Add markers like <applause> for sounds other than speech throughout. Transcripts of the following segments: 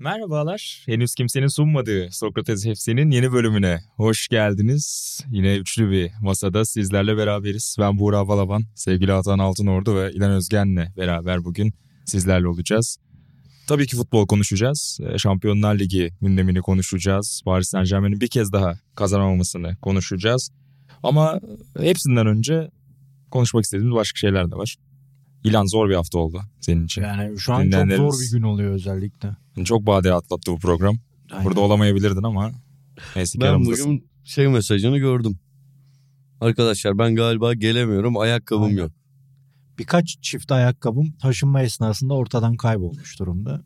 Merhabalar. Henüz kimsenin sunmadığı Sokrates FC'nin yeni bölümüne hoş geldiniz. Yine üçlü bir masada sizlerle beraberiz. Ben Buğra Balaban, sevgili Atan Altınordu ve İlhan Özgen'le beraber bugün sizlerle olacağız. Tabii ki futbol konuşacağız. Ee, Şampiyonlar Ligi gündemini konuşacağız. Paris Saint Germain'in bir kez daha kazanamamasını konuşacağız. Ama hepsinden önce konuşmak istediğimiz başka şeyler de var. İlan zor bir hafta oldu senin için. Yani şu an çok zor bir gün oluyor özellikle. Çok badire atlattı bu program. Aynen. Burada olamayabilirdin ama neyse ki Ben bugün şey mesajını gördüm. Arkadaşlar ben galiba gelemiyorum. Ayakkabım Aynen. yok. Birkaç çift ayakkabım taşınma esnasında ortadan kaybolmuş durumda.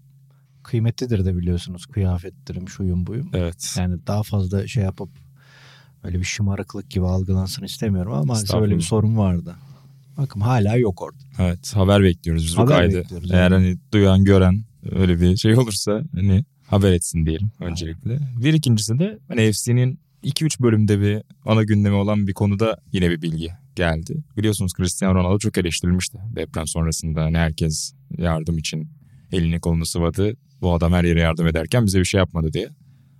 Kıymetlidir de biliyorsunuz kıyafetlerim şuyum buyum. Evet. Yani daha fazla şey yapıp öyle bir şımarıklık gibi algılansın istemiyorum ama maalesef öyle bir sorun vardı. Bakın hala yok orada. Evet haber bekliyoruz biz bu Haber kaydı. bekliyoruz, Eğer evet. hani duyan gören öyle bir şey olursa hani haber etsin diyelim öncelikle. Bir ikincisi de hani FC'nin 2-3 bölümde bir ana gündemi olan bir konuda yine bir bilgi geldi. Biliyorsunuz Cristiano Ronaldo çok eleştirilmişti deprem sonrasında. Hani herkes yardım için elini kolunu sıvadı. Bu adam her yere yardım ederken bize bir şey yapmadı diye.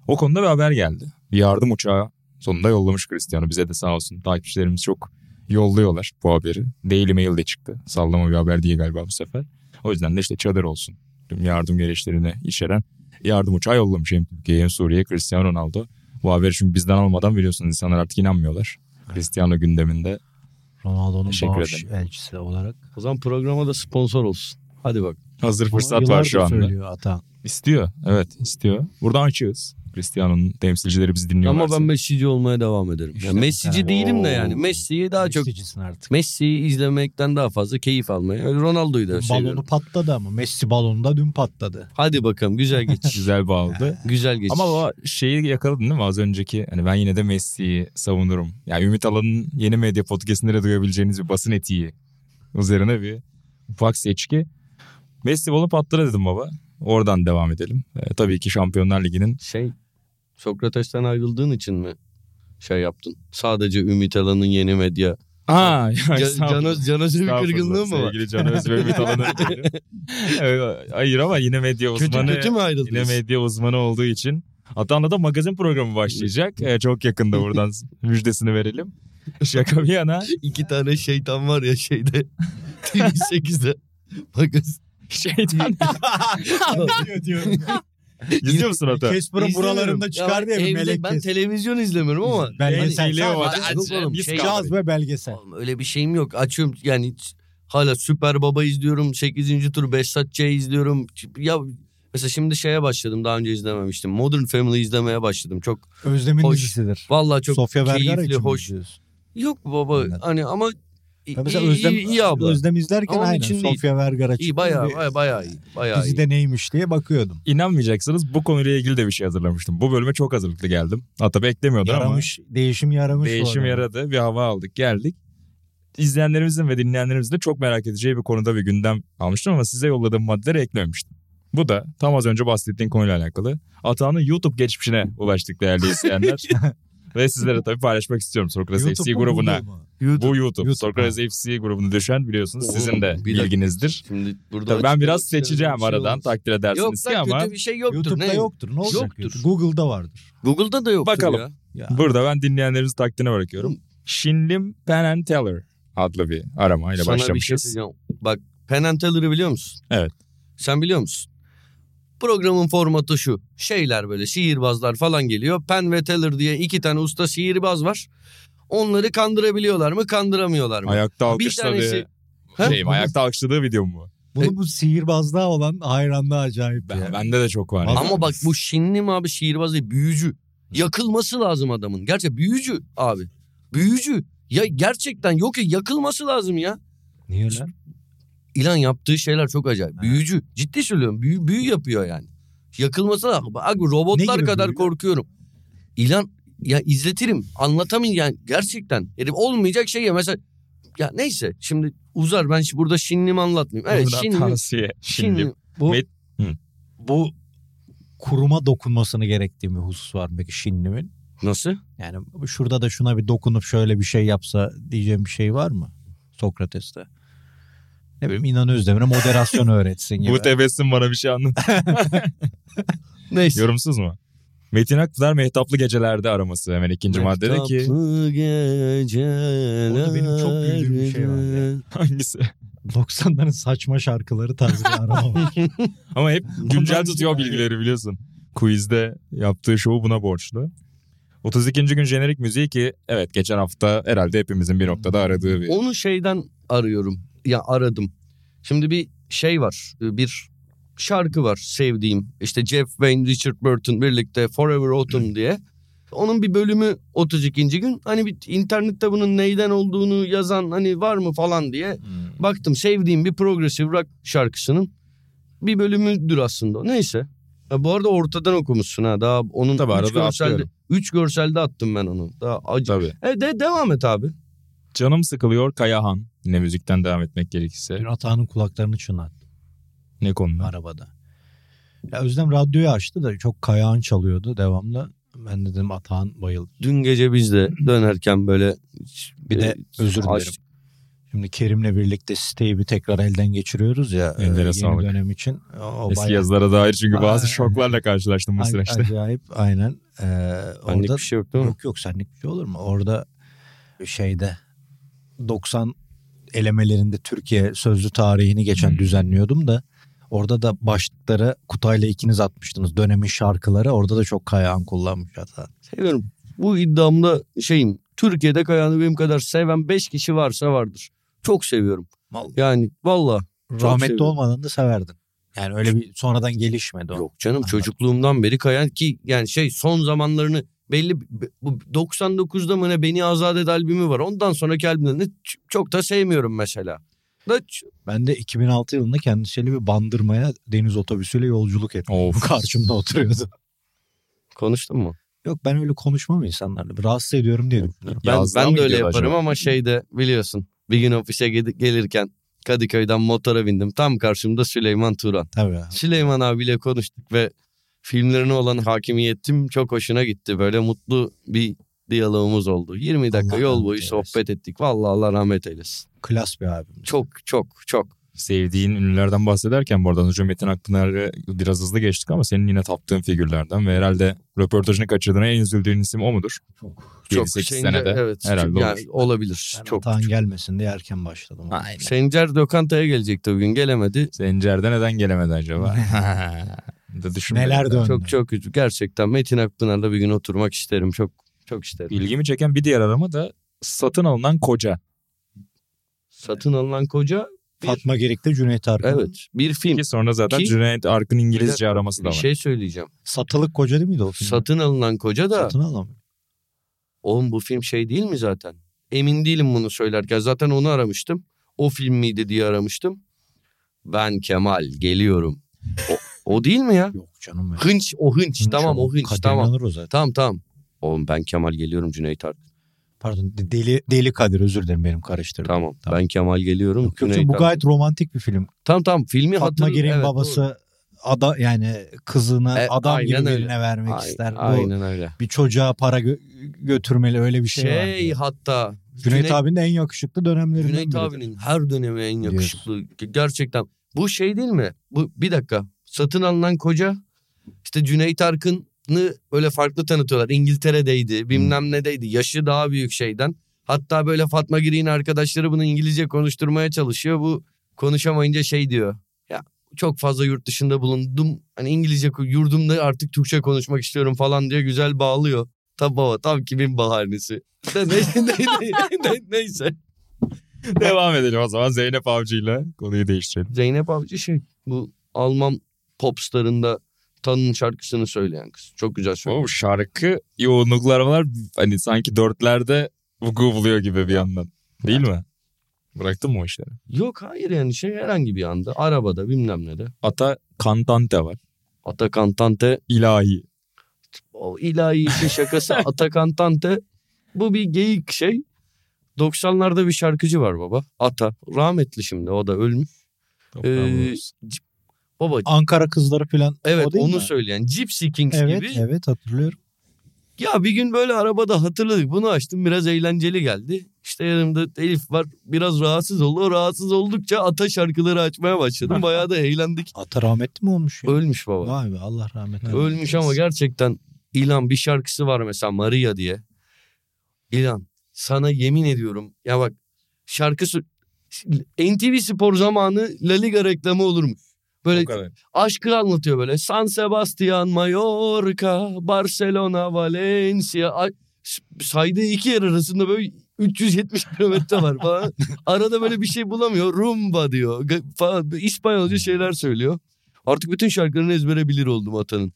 O konuda bir haber geldi. Bir yardım uçağı sonunda yollamış Cristiano. Bize de sağ olsun takipçilerimiz çok yolluyorlar bu haberi. Daily Mail'de çıktı. Sallama bir haber değil galiba bu sefer. O yüzden de işte çadır olsun. Yardım gereçlerini içeren yardım uçağı yollamış hem Türkiye'ye hem Suriye'ye Cristiano Ronaldo. Bu haberi çünkü bizden almadan biliyorsunuz insanlar artık inanmıyorlar. Cristiano gündeminde. Ronaldo'nun Teşekkür bağış elçisi olarak. O zaman programa da sponsor olsun. Hadi bak. Hazır Ama fırsat var şu anda. söylüyor Atan. İstiyor. Evet istiyor. Buradan açığız. Cristiano'nun temsilcileri bizi dinliyorlar. Ama ben Messi'ci olmaya devam ederim. İşte Ya bu Messi'ci kadar. değilim de yani. Messi'yi daha çok artık. Messi'yi izlemekten daha fazla keyif almaya. Ronaldo'yu da Balonu seviyorum. patladı ama Messi balonu da dün patladı. Hadi bakalım güzel <laughs> geç. Güzel bağladı. güzel geç. Ama o şeyi yakaladın değil mi az önceki? Hani ben yine de Messi'yi savunurum. Yani Ümit Alan'ın yeni medya podcastinde de duyabileceğiniz bir basın etiği üzerine bir ufak seçki. Messi balonu patladı dedim baba. Oradan devam edelim. Ee, tabii ki Şampiyonlar Ligi'nin şey Sokrates'ten ayrıldığın için mi şey yaptın? Sadece Ümit Alan'ın yeni medya. Aa, Ca- Can, Öz- Can Öz'e bir kırgınlığı mı var? Sevgili Can Öz ve Ümit Alan'ın. <laughs> Hayır ama yine medya Kötü uzmanı. kötü mü Yine ayrıldınız? medya uzmanı olduğu için. Hatta da magazin programı başlayacak. Ee, çok yakında buradan <laughs> müjdesini verelim. Şaka bir yana. İki tane şeytan var ya şeyde <laughs> TV8'de. Magazin. Şeytan. <laughs> İzliyor musun Ata? Casper'ın buralarında çıkar Ya diye bir melek ben kes. televizyon izlemiyorum ama. Belgesel. Yani şey-. Caz ve belgesel. Oğlum öyle bir şeyim yok. Açıyorum yani hiç- hala Süper Baba izliyorum. 8. tur Behzat Ç. izliyorum. Ya mesela şimdi şeye başladım daha önce izlememiştim. Modern Family izlemeye başladım. Çok Özlem'in Hoş. dizisidir. vallahi çok Sofya keyifli, hoş. Yok baba Anladım. hani ama iyi, mesela iyi, Özlem, iyi, iyi abla. Özlem izlerken Ama aynen için. Sofya Vergara çıktı. İyi bayağı, Bir bayağı, bayağı iyi. Bayağı iyi. Dizide neymiş diye bakıyordum. İnanmayacaksınız bu konuyla ilgili de bir şey hazırlamıştım. Bu bölüme çok hazırlıklı geldim. Hatta beklemiyordum Yaramış, değişim yaramış. ama değişim arada. yaradı. Bir hava aldık geldik. İzleyenlerimizin ve dinleyenlerimizin de çok merak edeceği bir konuda bir gündem almıştım ama size yolladığım maddeleri eklememiştim. Bu da tam az önce bahsettiğim konuyla alakalı. Atağının YouTube geçmişine ulaştık değerli izleyenler. <laughs> ve sizlere tabii paylaşmak istiyorum Sokrates YouTube FC grubuna. Mu? YouTube. Bu YouTube. YouTube, Sokrates FC grubuna düşen biliyorsunuz sizin de bilginizdir. Şimdi burada Tabii ben biraz seçeceğim şey aradan olmaz. takdir Yok edersiniz ki lan ama kötü bir şey yoktur. YouTube'da ne? yoktur. Ne olacak? Yoktur. Google'da vardır. Google'da da yoktur Bakalım. ya. Ya. burada ben dinleyenlerimizin takdirine bırakıyorum. Shinlim Penn and Teller adlı bir aramayla Sana bir şey başlamışız. söyleyeceğim. Bak Penn and Teller'ı biliyor musun? Evet. Sen biliyor musun? Programın formatı şu. Şeyler böyle sihirbazlar falan geliyor. Penn ve Teller diye iki tane usta sihirbaz var. Onları kandırabiliyorlar mı kandıramıyorlar mı? Ayakta bir alkışladığı tanesi... Ha? şey mi? Ayakta alkışladığı video mu? bu? Bunu bu sihirbazlığa olan hayranlığı acayip Ben, ya. bende de çok var. Ama Ama bak bu Şinlim abi sihirbaz değil büyücü. Yakılması lazım adamın. Gerçi büyücü abi. Büyücü. Ya gerçekten yok ya yakılması lazım ya. Niye lan? İlan yaptığı şeyler çok acayip. Büyücü. Ciddi söylüyorum. Büyü, büyü yapıyor yani. Yakılması lazım. Abi robotlar kadar büyü? korkuyorum. İlan ya izletirim. Anlatamayın yani gerçekten. Herif olmayacak şey ya mesela. Ya neyse şimdi uzar ben şi- burada Şinlim anlatmayayım. Evet Buradan Şinlim. tavsiye. Shinlim. Şinlim. Bu, Met- bu kuruma dokunmasını gerektiği bir husus var mı peki Şinlim'in? Nasıl? Yani şurada da şuna bir dokunup şöyle bir şey yapsa diyeceğim bir şey var mı Sokrates'te? Ne bileyim İnan Özdemir'e moderasyon <laughs> öğretsin gibi. Bu tebessüm bana bir şey anlat. <laughs> Neyse. Yorumsuz mu? Metin Akpınar Mehtaplı Gecelerde araması hemen ikinci maddede ki Mehtaplı geceler. Orada benim çok güldüğüm bir şey var <laughs> hangisi? 90'ların saçma şarkıları tarzı bir arama var. <laughs> Ama hep güncel tutuyor bilgileri biliyorsun. Quiz'de yaptığı şovu buna borçlu. 32. gün jenerik müziği ki evet geçen hafta herhalde hepimizin bir noktada aradığı bir Onu şeyden arıyorum. Ya aradım. Şimdi bir şey var. Bir şarkı var sevdiğim. İşte Jeff Wayne, Richard Burton birlikte Forever Autumn diye. Onun bir bölümü 32. gün. Hani bir internette bunun neyden olduğunu yazan hani var mı falan diye baktım. Sevdiğim bir progressive rock şarkısının bir bölümüdür aslında. Neyse. Ha, bu arada ortadan okumuşsun ha. Daha onun Tabii üç arada görselde, atlıyorum. üç görselde attım ben onu. Daha acı. Tabii. E de devam et abi. Canım sıkılıyor Kayahan. Yine müzikten devam etmek gerekirse. Dün Atahan'ın kulaklarını çınlattı Ne konuda? arabada. Ya Özlem radyoyu açtı da çok kayağın çalıyordu devamlı. Ben dedim Atahan bayıldı. Dün gece biz de <clears throat> dönerken böyle Bir de e, özür dilerim. Şimdi Kerim'le birlikte siteyi bir tekrar elden geçiriyoruz ya. Ellere e, sağlık. dönem için. O Eski bayağı- yazılara dair çünkü bazı Aa. şoklarla karşılaştım bu süreçte. Acayip aynen. Ee, Benlik orada bir şey yok değil mi? yok yok senlik bir şey olur mu? Orada şeyde 90 elemelerinde Türkiye sözlü tarihini geçen Hmm. düzenliyordum da orada da başlıkları Kutay'la ikiniz atmıştınız. Dönemin şarkıları orada da çok kayağın kullanmış hatta. Seviyorum. Bu iddiamda şeyim. Türkiye'de Kayahan'ı benim kadar seven 5 kişi varsa vardır. Çok seviyorum. Yani valla. Rahmetli seviyorum. olmadan da severdin. Yani öyle bir sonradan gelişmedi o. Yok canım Anladım. çocukluğumdan beri Kayahan ki yani şey son zamanlarını belli bu 99'da mı ne Beni Azat Et albümü var. Ondan sonraki albümlerini çok da sevmiyorum mesela. Da Ben de 2006 yılında kendisiyle bir bandırmaya deniz otobüsüyle yolculuk ettim. Of. <laughs> Karşımda oturuyordu. konuştun mu? Yok ben öyle konuşmam insanlarla. Rahatsız ediyorum diye düşünüyorum. Ben, Yazlığa ben de öyle yaparım acaba? ama şeyde biliyorsun bir gün ofise gel- gelirken Kadıköy'den motora bindim. Tam karşımda Süleyman Turan. Tabii. Süleyman abiyle konuştuk ve filmlerine olan hakimiyetim çok hoşuna gitti. Böyle mutlu bir diyalogumuz oldu. 20 dakika Allah yol boyu eylesin. sohbet ettik. Vallahi Allah rahmet eylesin. Klas bir abim. Çok çok çok. Sevdiğin ünlülerden bahsederken bu arada Metin Akpınar'ı biraz hızlı geçtik ama senin yine taptığın figürlerden ve herhalde röportajını kaçırdığına en üzüldüğün isim o mudur? Çok 7-8 şeyince- senede evet, herhalde yani olur. olabilir. Ben çok. Atahan gelmesin diye erken başladım. Aynen. Sencer Lokanta'ya gelecekti bugün gelemedi. Sencer'de neden gelemedi acaba? <laughs> <laughs> da. Neler döndü. Çok çok üzücü. Gerçekten Metin Akpınar'la bir gün oturmak isterim. Çok çok isterim. İlgimi çeken bir diğer arama da satın alınan koca. Satın alınan koca bir, Fatma Gerik'te Cüneyt Arkın. evet bir film. Ki sonra zaten Ki- Cüneyt Arkın Bir İngilizce dakika, araması da Bir var. şey söyleyeceğim. Satılık koca değil miydi o film? Satın alınan koca da Satın alamıyor. oğlum bu film şey değil mi zaten? Emin değilim bunu söylerken. Zaten onu aramıştım. O film miydi diye aramıştım. Ben Kemal geliyorum. O, o değil mi ya? Yok canım. ya. Hınç o hınç. tamam o hınç Kadir tamam. O zaten. Tamam tamam. Oğlum ben Kemal geliyorum Cüneyt Arkın. Pardon deli, deli Kadir özür dilerim benim karıştırdım. Tamam. Tamam. Ben Kemal geliyorum. Yok, yok, Cüneyt bu Arkın. gayet romantik bir film. Tamam tamam filmi Fatma hatırlıyorum. Evet, babası doğru. ada yani kızını E, adam gibi aynen öyle. birine vermek Ay- ister. Bu Aynen öyle. bir çocuğa para gö- götürmeli öyle bir şey, Şey, var. hatta Cüneyt, abinin de en yakışıklı dönemlerinden Cüneyt biridir. abinin her dönemi en Diyorsun. yakışıklı. Gerçekten. Bu şey değil mi? Bu bir dakika. Satın alınan koca işte Cüneyt Arkın'ı öyle farklı tanıtıyorlar. İngiltere'deydi, bilmem nedeydi. Yaşı daha büyük şeyden. Hatta böyle Fatma Giri'nin arkadaşları bunu İngilizce konuşturmaya çalışıyor. Bu konuşamayınca şey diyor. Ya çok fazla yurt dışında bulundum. Hani İngilizce yurdumda artık Türkçe konuşmak istiyorum falan diye güzel bağlıyor. Tam baba tam kimin bahanesi. Ne, ne, ne, ne- neyse. Devam edelim o zaman Zeynep Avcı ile konuyu değiştirelim. Zeynep Avcı şey bu Alman popstarında Tan'ın şarkısını söyleyen kız. Çok güzel söylüyor. O şarkı yoğunlukları var hani sanki dörtlerde vuku buluyor gibi bir yandan. Değil mi? Bıraktın mı o işleri? Yok hayır yani şey herhangi bir anda arabada bilmem ne de. Ata Cantante var. Ata Cantante İlahi. o ilahi işin şakası <laughs> Ata Cantante bu bir geyik şey. 90'larda bir şarkıcı var baba. Ata. Rahmetli şimdi o da ölmüş. Ee, baba Ankara kızları falan evet onu mi? söyleyen Gypsy Kings Evet gibi evet hatırlıyorum. Ya bir gün böyle arabada hatırladık. Bunu açtım biraz eğlenceli geldi. İşte yanımda Elif var biraz rahatsız oldu. O rahatsız oldukça ata şarkıları açmaya başladım. <laughs> Bayağı da eğlendik. Ata rahmetli mi olmuş ya? Ölmüş baba. Vay be Allah rahmet eylesin. Ölmüş ama gerçekten İlhan bir şarkısı var mesela Maria diye. İlhan sana yemin ediyorum ya bak şarkı sö- NTV Spor zamanı La Liga reklamı olurmuş. Böyle aşkı anlatıyor böyle. San Sebastian, Mallorca, Barcelona, Valencia. Saydığı iki yer arasında böyle 370 kilometre var falan. <laughs> Arada böyle bir şey bulamıyor. Rumba diyor. Falan. İspanyolca şeyler söylüyor. Artık bütün şarkılarını ezbere bilir oldum Atan'ın.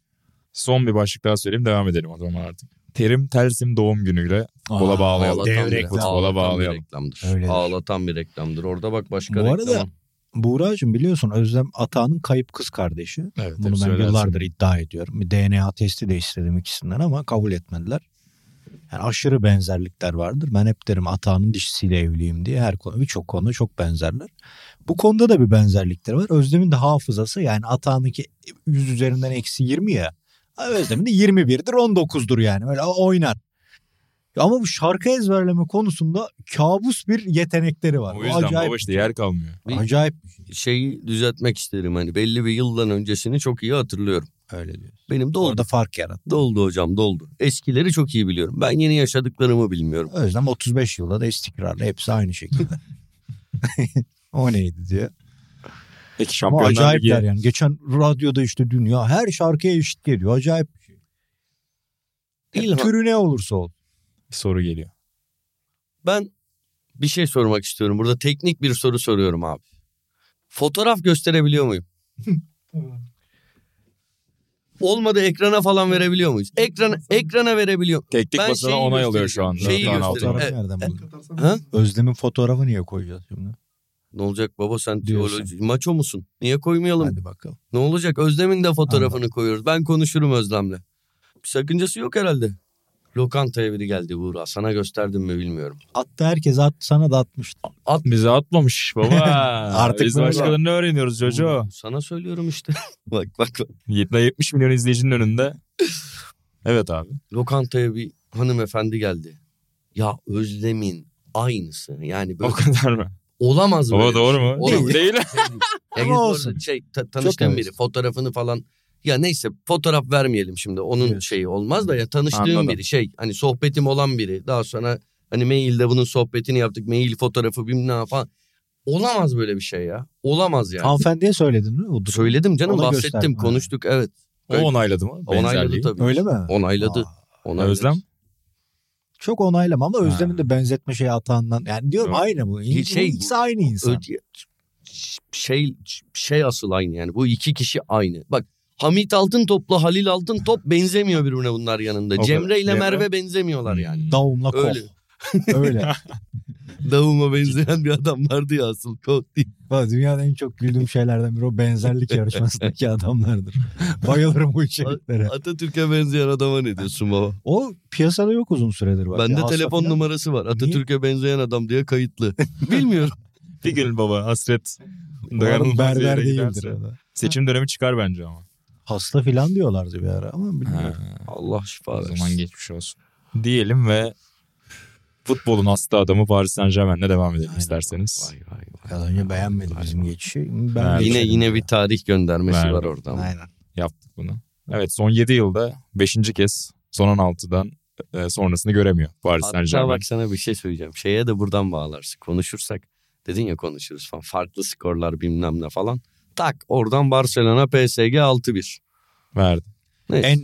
Son bir başlık daha söyleyeyim devam edelim o zaman artık. Terim Telsim doğum günüyle futbola Aa, bağlayalım. dev bir, reklam. Futbola ağlatan bağlayalım. bir reklamdır. Öyledir. Ağlatan bir reklamdır. Orada bak başka Bu arada reklam. Buğra'cığım biliyorsun Özlem Atağan'ın kayıp kız kardeşi. Evet, Bunu ben söylersin. yıllardır iddia ediyorum. Bir DNA testi de istedim ikisinden ama kabul etmediler. Yani aşırı benzerlikler vardır. Ben hep derim Atağan'ın dişisiyle evliyim diye her konu birçok konuda çok benzerler. Bu konuda da bir benzerlikleri var. Özlem'in de hafızası yani Atağan'ınki 100 üzerinden eksi 20 ya. Özlem'in de 21'dir 19'dur yani. Öyle oynar. Ama bu şarkı ezberleme konusunda kabus bir yetenekleri var. O yüzden acayip baba işte yer kalmıyor. Bir- Acayip Şeyi düzeltmek isterim hani belli bir yıldan öncesini çok iyi hatırlıyorum. öyle diyor. Benim doldu. Orada fark yarattı. Doldu hocam doldu. Eskileri çok iyi biliyorum. Ben yeni yaşadıklarımı bilmiyorum. Özlem 35 yılda da istikrarlı hepsi aynı şekilde. <laughs> o neydi diye. Peki Ama Şampiyonlar acayipler Ligi yani. Geçen radyoda işte dünya her şarkıya eşit ediyor. Acayip bir şey. İlhan. Türü ne olursa ol. Bir soru geliyor. Ben bir şey sormak istiyorum. Burada teknik bir soru soruyorum abi. Fotoğraf gösterebiliyor muyum? <laughs> Olmadı ekrana falan verebiliyor muyuz? Ekrana, ekrana verebiliyor. Teknik Ben basına onay alıyor şu anda. Şeyi Kaan. Fotoğrafı nereden buldun? Ha? Özlem'in fotoğrafı niye koyacağız şimdi? Ne olacak baba sen Diyorsun. teoloji, maço musun? Niye koymayalım? Hadi bakalım. Ne olacak? Özlem'in de fotoğrafını koyuyoruz. Ben konuşurum Özlem'le. Bir sakıncası yok herhalde. Lokantaya biri geldi Buğra. Sana gösterdim mi bilmiyorum. Attı herkes attı sana da atmıştı. At bize atmamış baba. <laughs> Artık Biz başkalarını öğreniyoruz Jojo. Sana söylüyorum işte. <laughs> bak bak bak. 70 milyon izleyicinin önünde. <laughs> Evet abi. Lokantaya bir hanımefendi geldi. Ya Özlem'in aynısı. Yani böyle O kadar mı? olamaz böyle. Baba doğru şey. mu? Olamaz. Değil. Ya Ama git bu olsun. şey ta- tanıştığım biri fotoğrafını falan ya neyse fotoğraf vermeyelim şimdi onun Diyorsun. şeyi olmaz da ya tanıştığım Anladım. biri şey hani sohbetim olan biri daha sonra hani mailde bunun sohbetini yaptık mail fotoğrafı bilmem ne falan olamaz böyle bir şey ya olamaz yani. Hanımefendiye söyledin mi? O? Söyledim canım Ona bahsettim gösterdim, konuştuk evet O onayladı mı? onayladı Benzerliği. tabii. Öyle mi? Onayladı. Aa, onayladı. Özlem? çok onaylama ama Ha. Özlem'in de benzetme şeyi atağından. Yani diyorum Yok. aynı bu. Şey, Şey, ikisi aynı insan. Ö- şey şey asıl aynı yani bu iki kişi aynı. Bak Hamit Altıntop'la Halil Altıntop benzemiyor birbirine bunlar yanında. O Cemre ile Cemre? Merve benzemiyorlar yani. Davumla kol. Öyle. <laughs> Öyle. <laughs> Davuma benzeyen bir adamlardı ya asıl kod değil. Valla Dünyada en çok güldüğüm şeylerden biri o benzerlik <laughs> yarışmasındaki adamlardır. Bayılırım bu içeriklere. Atatürk'e benzeyen adama ne diyorsun baba? O piyasada yok uzun süredir. Bak. Bende telefon falan- numarası var. Atatürk'e benzeyen adam diye kayıtlı. Bilmiyorum. Bir gün baba hasret. Umarım berber değildir. Seçim dönemi çıkar bence ama. Hasta filan diyorlardı bir ara ama bilmiyorum. Allah şifa O versin. zaman geçmiş olsun. Diyelim ve futbolun hasta adamı Paris Saint Germain'le devam edelim Aynen. isterseniz. Vay vay vay. Az önce beğenmedi bizim geçişi. Ben Ha, Yine yine ya. bir tarih göndermesi Verdim. var orada ama. Aynen. Yaptık bunu. Evet son 7 yılda 5. kez son 16'dan e, sonrasını göremiyor Paris Saint Germain. bak sana bir şey söyleyeceğim. Şeye de buradan bağlarsın. Konuşursak dedin ya konuşuruz falan. Farklı skorlar bilmem ne falan. Tak oradan Barcelona PSG 6-1. Verdi. Neyse. En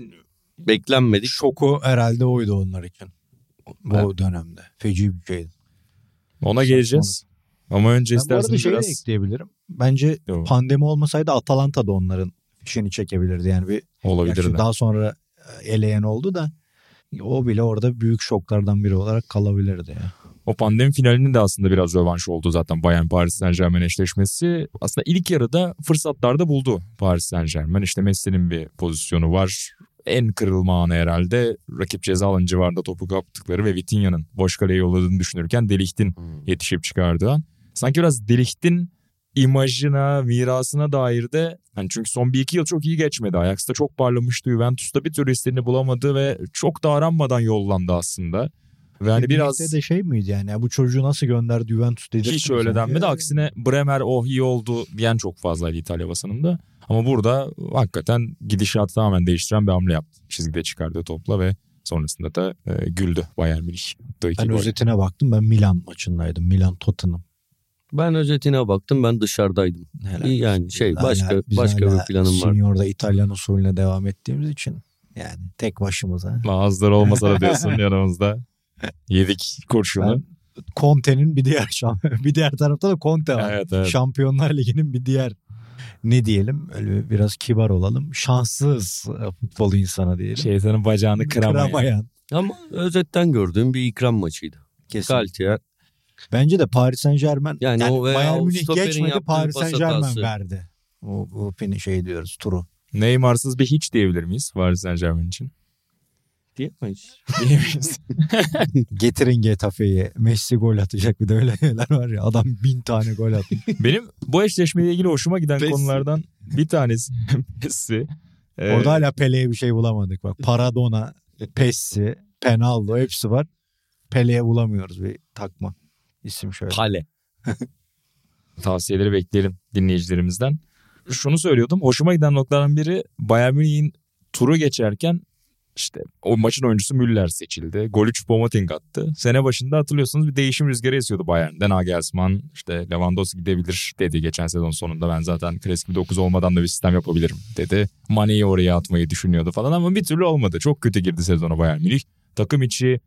Beklenmedik. şoku herhalde oydu onlar için. Bu Evet. dönemde. Feci bir şeydi. Ona geleceğiz. Ama önce Ben bu isterseniz de biraz... ekleyebilirim. Bence Yok, pandemi olmasaydı Atalanta da onların fişini çekebilirdi. Yani bir olabilir daha sonra e, eleyen oldu da o bile orada büyük şoklardan biri olarak kalabilirdi ya. O pandemi finalinin de aslında biraz rövanş oldu zaten Bayern Paris Saint Germain eşleşmesi. Aslında ilk yarıda fırsatlarda buldu Paris Saint Germain. İşte Messi'nin bir pozisyonu var. En kırılma anı herhalde rakip ceza alanı civarında topu kaptıkları ve Vitinha'nın boş kaleye yolladığını düşünürken Delicht'in Hmm. yetişip çıkardığı an. Sanki biraz Delicht'in imajına, mirasına dair de hani çünkü son bir iki yıl çok iyi geçmedi. Ajax'ta çok parlamıştı. Juventus'ta bir türlü istediğini bulamadı ve çok da aranmadan yollandı aslında. Ve hani biraz de şey miydi yani ya bu çocuğu nasıl gönderdi Juventus dedi. hiç öyle denmedi. Aksine Bremer oh iyi oldu diyen çok fazlaydı İtalya basınında. Ama burada hakikaten gidişatı tamamen değiştiren bir hamle yaptı. Çizgide çıkardığı topla ve sonrasında da e, güldü Bayern Münih. Ben gol. özetine baktım ben Milan maçındaydım. Milan Tottenham. Ben özetine baktım ben dışarıdaydım. Helal. Yani şey Biz başka hala- başka hala bir planım var. Senior'da İtalyan usulüne devam ettiğimiz için yani tek başımıza. Ağızları olmasa da diyorsun <laughs> yanımızda. <laughs> Yedik kurşunu. Ben- Conte'nin bir diğer <laughs> şam bir diğer tarafta da Conte var. Evet evet. Şampiyonlar Ligi'nin bir diğer ne diyelim öyle biraz kibar olalım. Şanssız e, futbol insanı diyelim. Şeytanın bacağını kıramayan. Kıramayan. Ama özetten gördüğüm bir ikram maçıydı. Kesin. Galtier Bence de Paris Saint Germain Yani yani, o Bayern Münih geçmedi Paris Saint Germain verdi. O, o şey diyoruz turu. Neymar'sız bir hiç diyebilir miyiz Paris Saint Germain için? <laughs> diyemeyiz. Diyemeyiz. <laughs> Getirin Getafe'yi. Messi gol atacak bir de öyle şeyler var ya. Adam bin tane gol atmış. <laughs> Benim bu eşleşmeyle ilgili hoşuma giden Messi. konulardan bir tanesi Messi. Ee, Orada hala Pele'ye bir şey bulamadık. Bak Paradona, Pessi, Penaldo hepsi var. Pele'ye bulamıyoruz bir takma. İsim şöyle. Pale. tavsiyeleri bekleyelim dinleyicilerimizden. Şunu söylüyordum. Hoşuma giden noktalardan biri Bayern Münih'in turu geçerken işte o maçın oyuncusu Müller seçildi. Gol 3 Bomoting attı. Sene başında hatırlıyorsunuz bir değişim rüzgarı esiyordu Bayern'den. Nagelsmann işte Lewandowski gidebilir dedi geçen sezon sonunda. Ben zaten klasik bir 9 olmadan da bir sistem yapabilirim dedi. Mane'yi oraya atmayı düşünüyordu falan ama bir türlü olmadı. Çok kötü girdi sezona Bayern Münih. Takım içi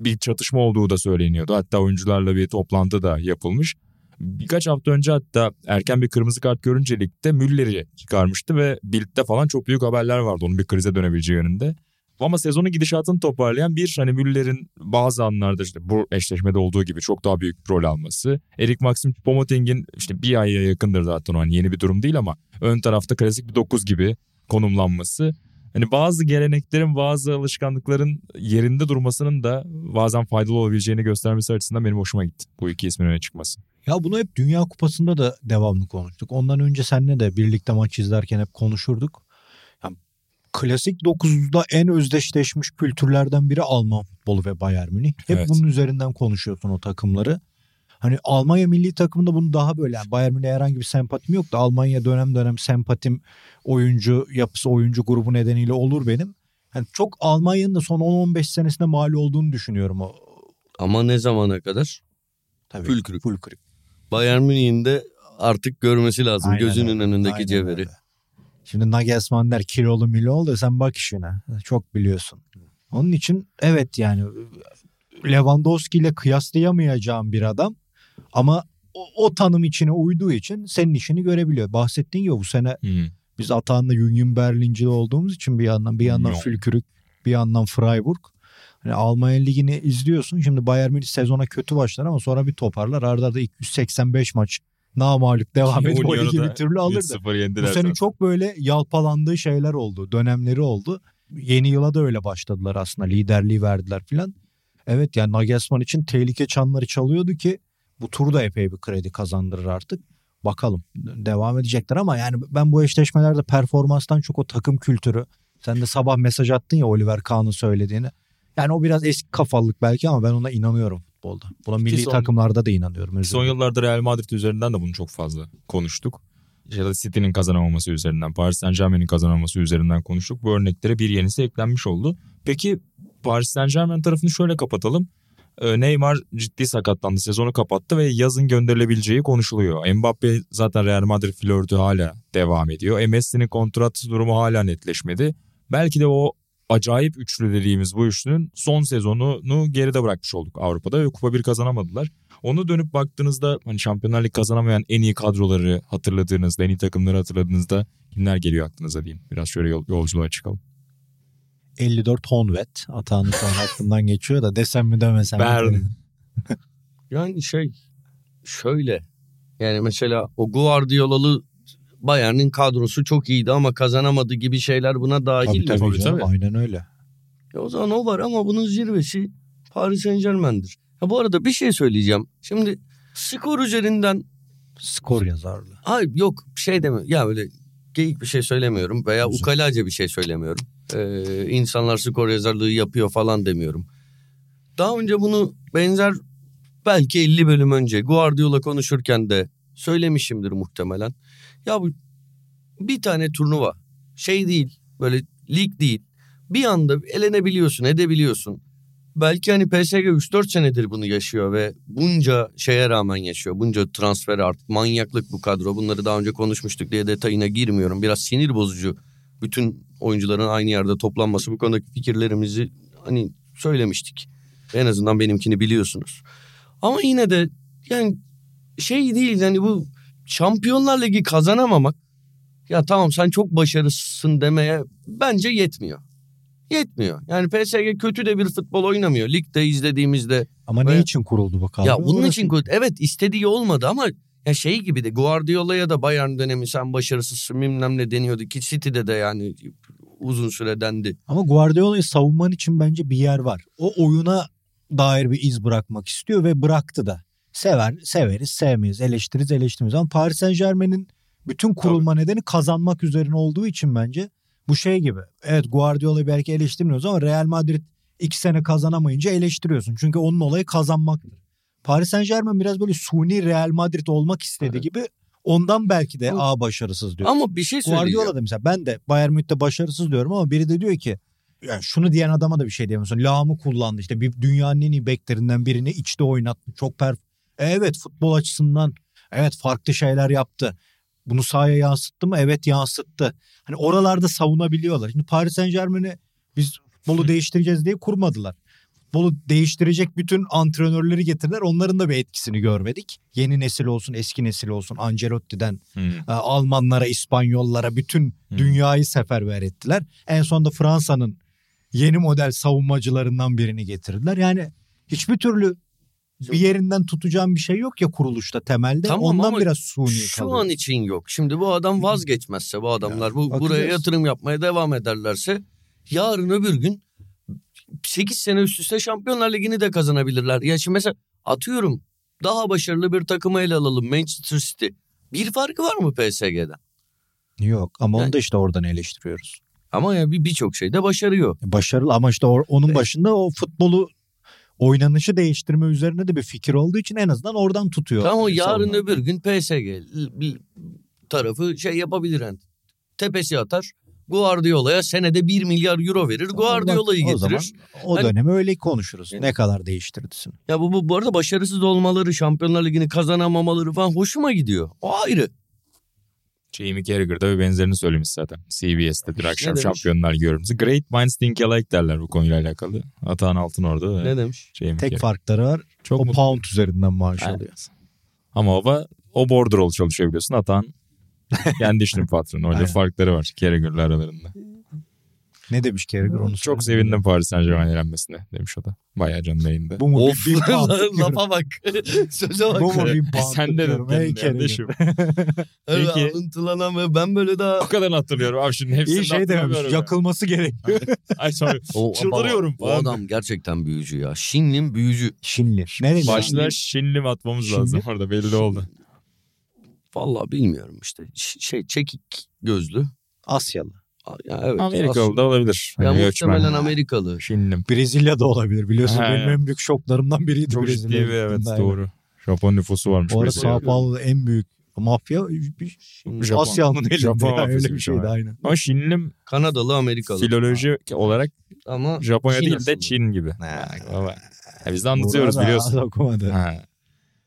bir çatışma olduğu da söyleniyordu. Hatta oyuncularla bir toplantı da yapılmış. Birkaç hafta önce hatta erken bir kırmızı kart görünce ligde Müller'i çıkarmıştı ve Bild'de falan çok büyük haberler vardı onun bir krize dönebileceği yönünde. Ama sezonun gidişatını toparlayan bir hani Müller'in bazı anlarda işte bu eşleşmede olduğu gibi çok daha büyük rol alması. Erik Maxim Pomoting'in işte bir aya yakındır zaten o hani yeni bir durum değil ama ön tarafta klasik bir 9 gibi konumlanması. Hani bazı geleneklerin bazı alışkanlıkların yerinde durmasının da bazen faydalı olabileceğini göstermesi açısından benim hoşuma gitti. Bu iki ismin öne çıkması. Ya bunu hep Dünya Kupası'nda da devamlı konuştuk. Ondan önce seninle de birlikte maç izlerken hep konuşurduk. Klasik 9'da en özdeşleşmiş kültürlerden biri Alman futbolu ve Bayern Münih. Hep Evet. bunun üzerinden konuşuyorsun o takımları. Hani Almanya milli takımında bunu daha böyle yani Bayern Münih'e herhangi bir sempatim yok da Almanya dönem dönem sempatim oyuncu yapısı oyuncu grubu nedeniyle olur benim. Yani çok Almanya'nın da son 10-15 senesinde mal olduğunu düşünüyorum o. Ama ne zamana kadar? Tabii. Fülkrük. Fülkrük. Bayern Münih'in de artık görmesi lazım Aynen gözünün öyle, önündeki aynen cevheri. öyle. Şimdi Nagelsmann der kilolu milol da sen bak işine. Çok biliyorsun. Onun için evet yani Lewandowski ile kıyaslayamayacağım bir adam ama o, o tanım içine uyduğu için senin işini görebiliyor. Bahsettiğin gibi bu sene Hmm. biz Atahan'la Union Berlin'ci olduğumuz için bir yandan bir yandan Yok. Fülkürük bir yandan Freiburg. Hani Almanya Ligi'ni izliyorsun. Şimdi Bayern Münih sezona kötü başlar ama sonra bir toparlar. Arda arda 285 maç namağlup devam edip o ligi bir türlü alırdı. 3-0 yendiler Bu sene çok böyle yalpalandığı şeyler oldu. Dönemleri oldu. Yeni yıla da öyle başladılar aslında. Liderliği verdiler filan. Evet yani Nagelsmann için tehlike çanları çalıyordu ki bu tur da epey bir kredi kazandırır artık. Bakalım devam edecekler ama yani ben bu eşleşmelerde performanstan çok o takım kültürü. Sen de sabah mesaj attın ya Oliver Kahn'ın söylediğini. Yani o biraz eski kafalılık belki ama ben ona inanıyorum futbolda. Buna milli son- takımlarda da inanıyorum. özür Son yıllarda Real Madrid üzerinden de bunu çok fazla konuştuk. Ya da City'nin kazanamaması üzerinden, Paris Saint Germain'in kazanamaması üzerinden konuştuk. Bu örneklere bir yenisi eklenmiş oldu. Peki Paris Saint Germain tarafını şöyle kapatalım. Ee, Neymar ciddi sakatlandı, sezonu kapattı ve yazın gönderilebileceği konuşuluyor. Mbappe zaten Real Madrid flörtü hala devam ediyor. Messi'nin kontrat durumu hala netleşmedi. Belki de o acayip üçlü dediğimiz bu üçlünün son sezonunu geride bırakmış olduk Avrupa'da ve Kupa 1 kazanamadılar. Onu dönüp baktığınızda hani Şampiyonlar Ligi kazanamayan en iyi kadroları hatırladığınızda, en iyi takımları hatırladığınızda kimler geliyor aklınıza diyeyim. Biraz şöyle yol, yolculuğa çıkalım. 54 Honvet. Atağının şu an aklımdan geçiyor da desem mi demesem mi? Bern. <laughs> Yani şey şöyle yani mesela o Guardiola'lı Bayern'in kadrosu çok iyiydi ama kazanamadı gibi şeyler buna dahil Tabii mi? tabii, Tabii, canım, tabii. aynen öyle. E o zaman o var ama bunun zirvesi Paris Saint Germain'dir. Ha bu arada bir şey söyleyeceğim. Şimdi skor üzerinden Skor yazarlığı. Hayır yok şey deme ya öyle geyik bir şey söylemiyorum veya Güzel. ukalaca bir şey söylemiyorum. Ee, insanlar skor yazarlığı yapıyor falan demiyorum. Daha önce bunu benzer belki 50 bölüm önce Guardiola konuşurken de söylemişimdir muhtemelen. Ya bu bir tane turnuva şey değil böyle lig değil. Bir anda elenebiliyorsun edebiliyorsun. Belki hani PSG 3-4 senedir bunu yaşıyor ve bunca şeye rağmen yaşıyor. Bunca transfer artık manyaklık bu kadro. Bunları daha önce konuşmuştuk diye detayına girmiyorum. Biraz sinir bozucu bütün oyuncuların aynı yerde toplanması. Bu konudaki fikirlerimizi hani söylemiştik. En azından benimkini biliyorsunuz. Ama yine de yani şey değil yani bu Şampiyonlar Ligi kazanamamak ya tamam sen çok başarısın demeye bence yetmiyor. Yetmiyor. Yani PSG kötü de bir futbol oynamıyor. Ligde izlediğimizde. Ama Ve- ne için kuruldu kadro? ya bunun için kötü. Evet istediği olmadı ama ya şey gibi de Guardiola'ya da Bayern dönemi sen başarısızsın bilmem ne deniyordu ki City'de de yani uzun süre dendi. Ama Guardiola'yı savunman için bence bir yer var. O oyuna dair bir iz bırakmak istiyor ve bıraktı da. Sever, severiz, sevmeyiz, eleştiririz, eleştirmeyiz. Ama Paris Saint Germain'in bütün kurulma nedeni kazanmak üzerine olduğu için bence bu şey gibi. Evet Guardiola'yı belki eleştirmiyoruz ama Real Madrid iki sene kazanamayınca eleştiriyorsun. Çünkü onun olayı kazanmaktır. Paris Saint Germain biraz böyle suni Real Madrid olmak istediği Evet. gibi ondan belki de a başarısız diyor. Ama bir şey söyleyeceğim. Guardiola da mesela ben de Bayern Münih'te başarısız diyorum ama biri de diyor ki yani şunu diyen adama da bir şey diyemiyorsun. Lağımı kullandı işte bir dünyanın en iyi beklerinden birini içte oynattı. Çok perf. Evet futbol açısından evet farklı şeyler yaptı. Bunu sahaya yansıttı mı? Evet yansıttı. Hani oralarda savunabiliyorlar. Şimdi Paris Saint Germain'i biz futbolu değiştireceğiz diye kurmadılar. Futbolu değiştirecek bütün antrenörleri getirdiler. Onların da bir etkisini görmedik. Yeni nesil olsun, eski nesil olsun. Ancelotti'den Hmm. Almanlara, İspanyollara bütün Hmm. dünyayı seferber ettiler. En sonunda Fransa'nın yeni model savunmacılarından birini getirdiler. Yani hiçbir türlü bir yerinden tutacağım bir şey yok ya kuruluşta temelde. Tamam Ondan ama biraz suni Şu kalıyor. an için yok. Şimdi bu adam vazgeçmezse bu adamlar bu bakacağız. buraya yatırım yapmaya devam ederlerse yarın öbür gün 8 sene üst üste Şampiyonlar Ligi'ni de kazanabilirler. Ya şimdi mesela atıyorum daha başarılı bir takımı ele alalım Manchester City. Bir farkı var mı PSG'den? Yok ama Yani- onu da işte oradan eleştiriyoruz. Ama ya bir birçok şeyde başarıyor. Başarılı ama işte onun Evet. başında o futbolu oynanışı değiştirme üzerine de bir fikir olduğu için en azından oradan tutuyor. Tamam o yarın savunma. öbür gün PSG bir tarafı şey yapabilir yani. Tepesi atar. Guardiola'ya senede 1 milyar euro verir. Guardiola'yı Bak, o zaman getirir. O Hani- dönemi öyle konuşuruz. Yani- Ne kadar değiştirdisin. Ya bu, bu bu arada başarısız olmaları, Şampiyonlar Ligi'ni kazanamamaları falan hoşuma gidiyor. O ayrı. Jamie Carragher bir benzerini söylemiş zaten. CBS'te bir akşam şampiyonlar yorumcusu. Great minds think alike derler bu konuyla alakalı. Atahan Altın orada. ve Ne demiş? Jamie Tek Carragher. farkları var. Çok o mutlu. pound üzerinden maaş Evet. alıyor. Ama o, o border rol çalışıyor biliyorsun. Atahan <laughs> kendi işinin patronu. Öyle farkları var Carragher'la aralarında. Ne demiş Carragher onu Çok sevindim Paris Saint Germain elenmesine demiş o da. Bayağı canlı yayında. Bu mu? Of pound <laughs> diyorum. lafa bak. <laughs> Söze bak. Bu mu bin pound Sen de dedin Ey kendin Carragher. kardeşim. <laughs> Peki. alıntılanan ve ben böyle daha... O kadar hatırlıyorum abi şimdi hepsini İyi şey dememiş. Yakılması gerekiyor. Ay sonra O, Çıldırıyorum O adam gerçekten büyücü ya. Şinlin büyücü. Şinlir. Nereli? başlar şinli mi atmamız Şinli. lazım orada belli oldu. Vallahi bilmiyorum işte. Ş- Şey çekik gözlü. Asyalı. Ya evet. Amerikalı da olabilir. Ya Hani muhtemelen göçmen. Amerikalı. Şinlim. Brezilya'da olabilir. Biliyorsun Ha, benim en büyük şoklarımdan biriydi Çok ciddi Brezilya. bir evet gittiğimde. doğru. Japon nüfusu varmış. O arada. Sao Paulo'da en büyük mafya bir Japon. Asya'nın elinde. Japon ya, öyle bir bir şeydi şey. aynen. Ama Şinlim Kanadalı Amerikalı. filoloji olarak Ama Japonya Çin değil de. Çin gibi. Ha, Baba. Ya biz de anlatıyoruz biliyorsun. <laughs> Ha.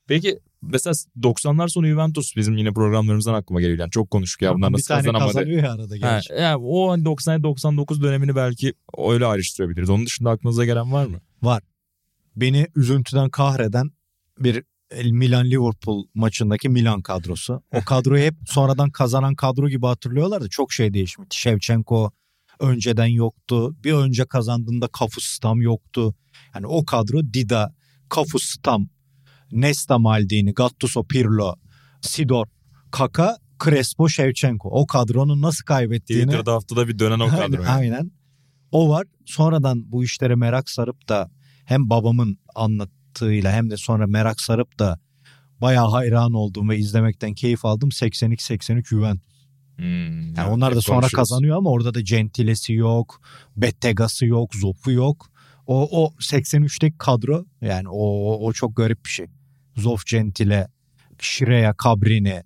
Peki mesela 90'lar sonu Juventus bizim yine programlarımızdan aklıma geliyor. Yani çok konuştuk ya bunlar bir nasıl tane kazanamadı. kazanıyor ya arada Ha, gerçi. yani o 90-99 dönemini belki öyle ayrıştırabiliriz. Onun dışında aklınıza gelen var mı? Beni üzüntüden kahreden bir Milan Liverpool maçındaki Milan kadrosu. O <laughs> kadroyu hep sonradan kazanan kadro gibi hatırlıyorlar da çok şey değişmişti. Shevchenko önceden yoktu. Bir önce kazandığında Kafus Stam yoktu. Yani o kadro Dida, Kafus Stam, Nesta Maldini, Gattuso Pirlo, Sidor, Kaka, Crespo, Shevchenko. O kadronun nasıl kaybettiğini Twitter'da haftada bir dönen o kadro. Aynen. O var. Sonradan bu işlere merak sarıp da hem babamın anlattığıyla hem de sonra merak sarıp da bayağı hayran olduğum ve izlemekten keyif aldım 82-83 Juventus. Hmm, Yani onlar da sonra konuşuruz. kazanıyor ama orada da Gentile'si yok, Bettega'sı yok, Zoff'u yok. O, o 83'teki kadro yani o, o çok garip bir şey. Zoff, Gentile, Şireya, Cabrini,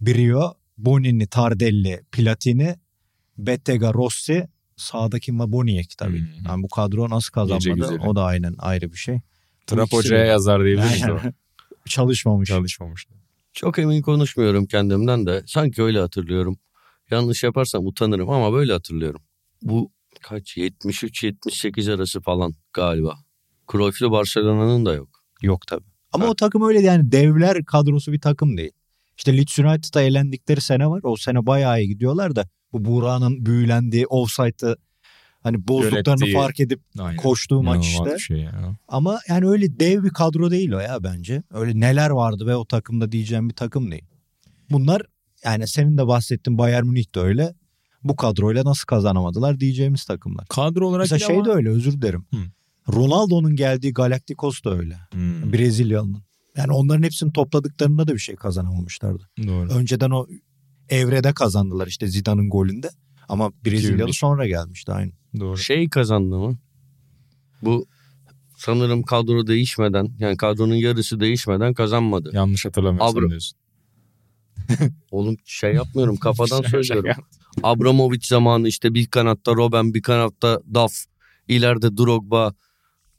Brio, Bonini, Tardelli, Platini, Bettega, Rossi, sağdaki Maboniek tabii. Hmm. Yani bu kadro nasıl kazanmadı o da aynen ayrı bir şey. Trap hocaya yazar diyebiliriz. Yani o. <laughs> çalışmamış. Çalışmamış. Çok emin konuşmuyorum kendimden de. Sanki öyle hatırlıyorum. Yanlış yaparsam utanırım ama böyle hatırlıyorum. Bu kaç 73-78 arası falan galiba. Cruyff'lu Barcelona'nın da yok. Yok tabii. Ama Ha. o takım öyle yani devler kadrosu bir takım değil. İşte Leeds United'a elendikleri sene var. O sene bayağı iyi gidiyorlar da bu Buğra'nın büyülendiği offside'ı hani bozduklarını Yönettiği. fark edip Aynen. koştuğu maç işte. şey ya. Ama yani öyle dev bir kadro değil o ya bence. Öyle neler vardı ve o takımda diyeceğim bir takım değil. Bunlar yani senin de bahsettiğin Bayern Münih de öyle. Bu kadroyla nasıl kazanamadılar diyeceğimiz takımlar. Kadro olarak Mesela şey ama... de öyle özür dilerim. Hı. Ronaldo'nun geldiği Galacticos da öyle. Hmm, Brezilyalı'nın. Yani onların hepsini topladıklarında da bir şey kazanamamışlardı. doğru. Önceden o evrede kazandılar işte Zidane'ın golünde. Ama Brezilyalı 2005. sonra gelmişti aynı. Doğru. Şey kazandı mı? Bu sanırım kadro değişmeden yani kadronun yarısı değişmeden kazanmadı. Yanlış hatırlamıyorsam Abra- diyorsun. <laughs> Oğlum şey yapmıyorum kafadan <laughs> Şaka söylüyorum. Abramovich zamanı işte bir kanatta Robben bir kanatta Duff ileride Drogba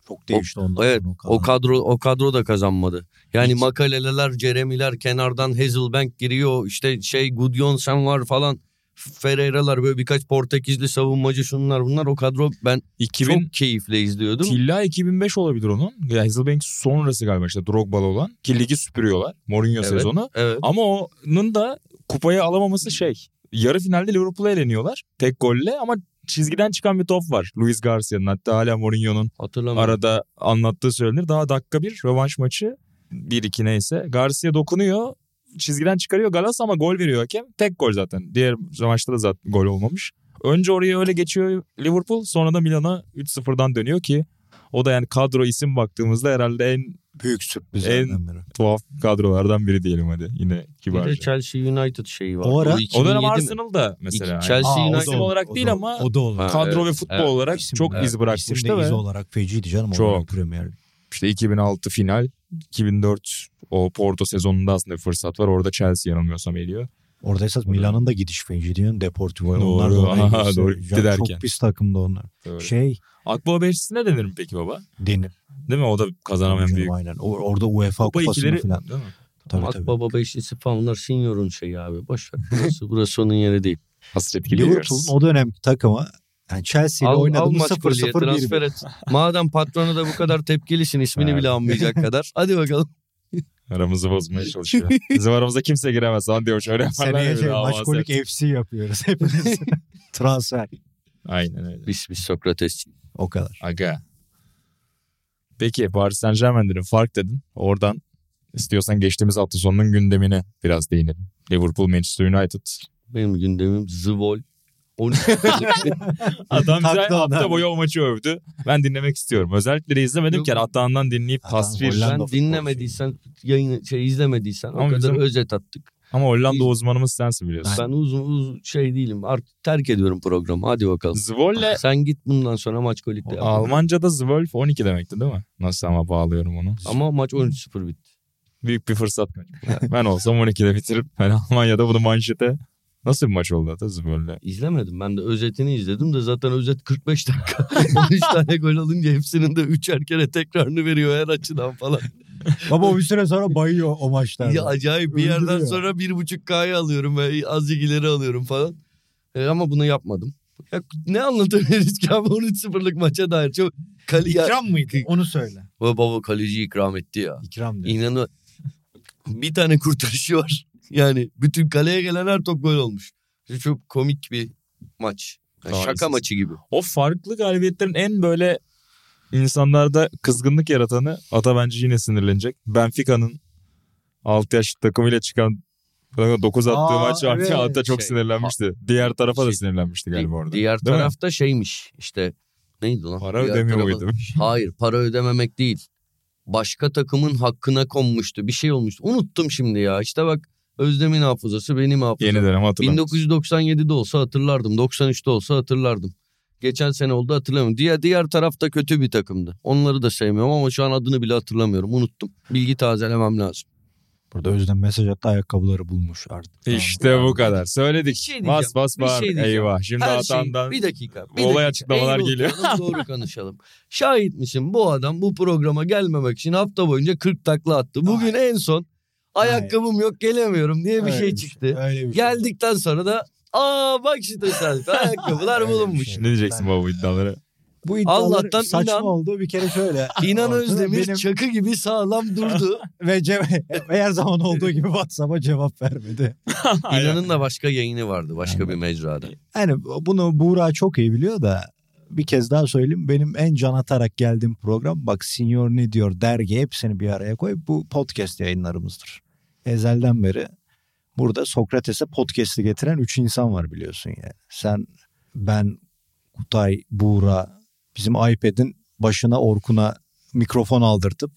Çok değişti ondan evet sonra o kadro o kadro da kazanmadı. Yani Hiç. Makaleleler, Jeremy'ler kenardan Hazelbank giriyor. işte şey Gudjonsen var falan. Ferreira'lar böyle birkaç Portekizli savunmacı şunlar bunlar o kadro ben 2000 çok keyifle izliyordum. Tilla 2005 olabilir onun. Ya Hazelbank sonrası galiba işte Drogba'lı olan. Ki ligi süpürüyorlar. Mourinho Evet. sezonu. Evet. Ama onun da kupayı alamaması şey. Yarı finalde Liverpool'a eleniyorlar. Tek golle ama çizgiden çıkan bir top var. Luis Garcia'nın hatta hala Mourinho'nun arada anlattığı söylenir. Daha dakika bir rövanş maçı 1-2 neyse. Garcia dokunuyor. Çizgiden çıkarıyor Galas ama gol veriyor hakem. Tek gol zaten. Diğer maçta da zaten gol olmamış. Önce oraya öyle geçiyor Liverpool. Sonra da Milan'a 3-0'dan dönüyor ki o da yani kadro isim baktığımızda herhalde en büyük sürprizlerden En- biri. tuhaf kadrolardan biri diyelim hadi. Yine Bir kibarca. de Chelsea United şeyi var. O ara- O 2007 dönem mi? Arsenal da mesela. İki- Chelsea Aa, o da United isim olur, olarak o değil da- ama o da olur. Kadro evet, ve futbol evet. olarak İsim- çok evet, iz bırakmıştı isim de iz ve olarak feciydi canım. Çok. Premier işte 2006 final 2004 o Porto sezonunda aslında bir fırsat var. Orada Chelsea yanılmıyorsam eliyor. Orada esas Milan'ın da gidiş feci diyorsun Deportivo'ya. Doğru. Onlar da oraya Aha, doğru gitti Ya derken. Çok pis takımda onlar. Doğru. Şey Akbaba Beşlisi'ne denir mi peki baba? denir. Değil mi? O da kazanamayan büyük. Aynen. O- Orada UEFA Kupa kupasını ikileri falan. değil mi? Tabii, Ak tabii. Baba beşlisi falan bunlar senior'un şeyi abi. Boş ver. Burası, <laughs> burası onun yeri değil. Hasret gideriyoruz. Liverpool'un o dönemki takımı yani Chelsea ile oynadığımız maç golüye 0-0 transfer 1 et. Madem patronu da bu kadar tepkilisin ismini <laughs> bile anmayacak kadar. Hadi bakalım. Aramızı bozmaya çalışıyor. <laughs> Bizim aramıza kimse giremez. Lan diyor şöyle yaparlar. Seneye şey, daha maç avans kolik yap. FC yapıyoruz hepimiz. <laughs> Transfer. Aynen öyle. Biz biz Sokrates. O kadar. Aga. Peki Paris Saint Germain. Fark dedin. Oradan istiyorsan geçtiğimiz hafta sonunun gündemine biraz değinelim. Liverpool, Manchester United. Benim gündemim Zvol. 13 <laughs> Adam bize hafta boyu o maçı övdü. Ben dinlemek istiyorum. Özellikle de izlemedim Yok. ki Atağından dinleyip Atan tasvir. Sen dinlemediysen yayını şey izlemediysen o Ama kadar bizim- özet attık. Ama Hollanda uzmanımız sensin biliyorsun. Ben uzun uzun şey değilim. Artık terk ediyorum programı. Hadi bakalım. Zwolle Sen git bundan sonra maç kolikte yap. Almanca'da Zwölf 12 demekti değil mi? Nasıl ama bağlıyorum onu. Ama maç 13-0 bitti. Büyük bir fırsat ben olsam 12'de bitirip ben Almanya'da bunu manşete nasıl bir maç oldu Zwölf'le? İzlemedim. Ben de özetini izledim de zaten özet 45 dakika. <laughs> 13 tane gol alınca hepsinin de üçer kere tekrarını veriyor her açıdan falan. <laughs> Baba o bir süre sonra bayıyor o maçlarda. Ya acayip bir yerden Öldürüyor. sonra 1.5K'yı alıyorum ve azıcık ileri alıyorum falan. E, ama bunu yapmadım. Ya, ne anlatabiliriz ki abi 13-0'lık maça dair. Çok kale, ya, İkram mıydı? Onu söyle. baba, baba kaleci ikram etti ya. İkram diyor. İnanı bir tane kurtarışı var. Yani bütün kaleye gelen her top gol olmuş. Çok komik bir maç. Yani şaka maçı gibi. O farklı galibiyetlerin en böyle insanlarda kızgınlık yaratanı Ata bence yine sinirlenecek. Benfica'nın 6 yaş takımıyla çıkan 9 attığı Aa, maç evet. Ata çok Şey, sinirlenmişti. Diğer tarafa da şey, sinirlenmişti galiba orada. Diğer Değil mi? tarafta şeymiş işte neydi lan? Para Diğer ödemiyor tarafa- muydu? <laughs> Hayır para ödememek değil. başka takımın hakkına konmuştu. Bir şey olmuştu. Unuttum şimdi ya. İşte bak Özlem'in hafızası benim hafızam. Yeni dönem hatırlamıyorum. 1997'de olsa hatırlardım. 93'te olsa hatırlardım. Geçen sene oldu hatırlamıyorum. Diğer diğer tarafta kötü bir takımdı. Onları da sevmiyorum ama şu an adını bile hatırlamıyorum. Unuttum. Bilgi tazelemem lazım. Burada Özlem mesaj attı ayakkabıları bulmuş artık. İşte bu kadar. Söyledik. Bir şey bas bas bir bağır. şey diyeceğim. Eyvah. Şimdi Her şey bir dakika. Bir olay dakika. açıklamalar Eğri geliyor. doğru <laughs> konuşalım. Şahit misin bu adam bu programa gelmemek için hafta boyunca 40 takla attı. Bugün en son ayakkabım yok gelemiyorum diye bir Öyle şey bir çıktı. Öyle bir şey. Geldikten sonra da aa bak işte tesadüf <laughs> ayakkabılar bulunmuş. şey. ne diyeceksin baba bu iddialara? Bu iddialar Allah'tan saçma inan- oldu. Bir kere şöyle. İnan Özdemir benim- çakı gibi sağlam durdu. <laughs> ve ce- <laughs> her zaman olduğu gibi WhatsApp'a cevap vermedi. İnan'ın da başka yayını vardı başka Aynen. bir mecrada. Yani bunu Buğra çok iyi biliyor da bir kez daha söyleyeyim. Benim en can atarak geldiğim program bak Senior ne diyor dergi hepsini bir araya koy. Bu podcast yayınlarımızdır. Ezelden beri burada Sokrates'e podcast'i getiren üç insan var biliyorsun yani. Sen, ben, Kutay, Buğra bizim iPad'in başına Orkun'a mikrofon aldırtıp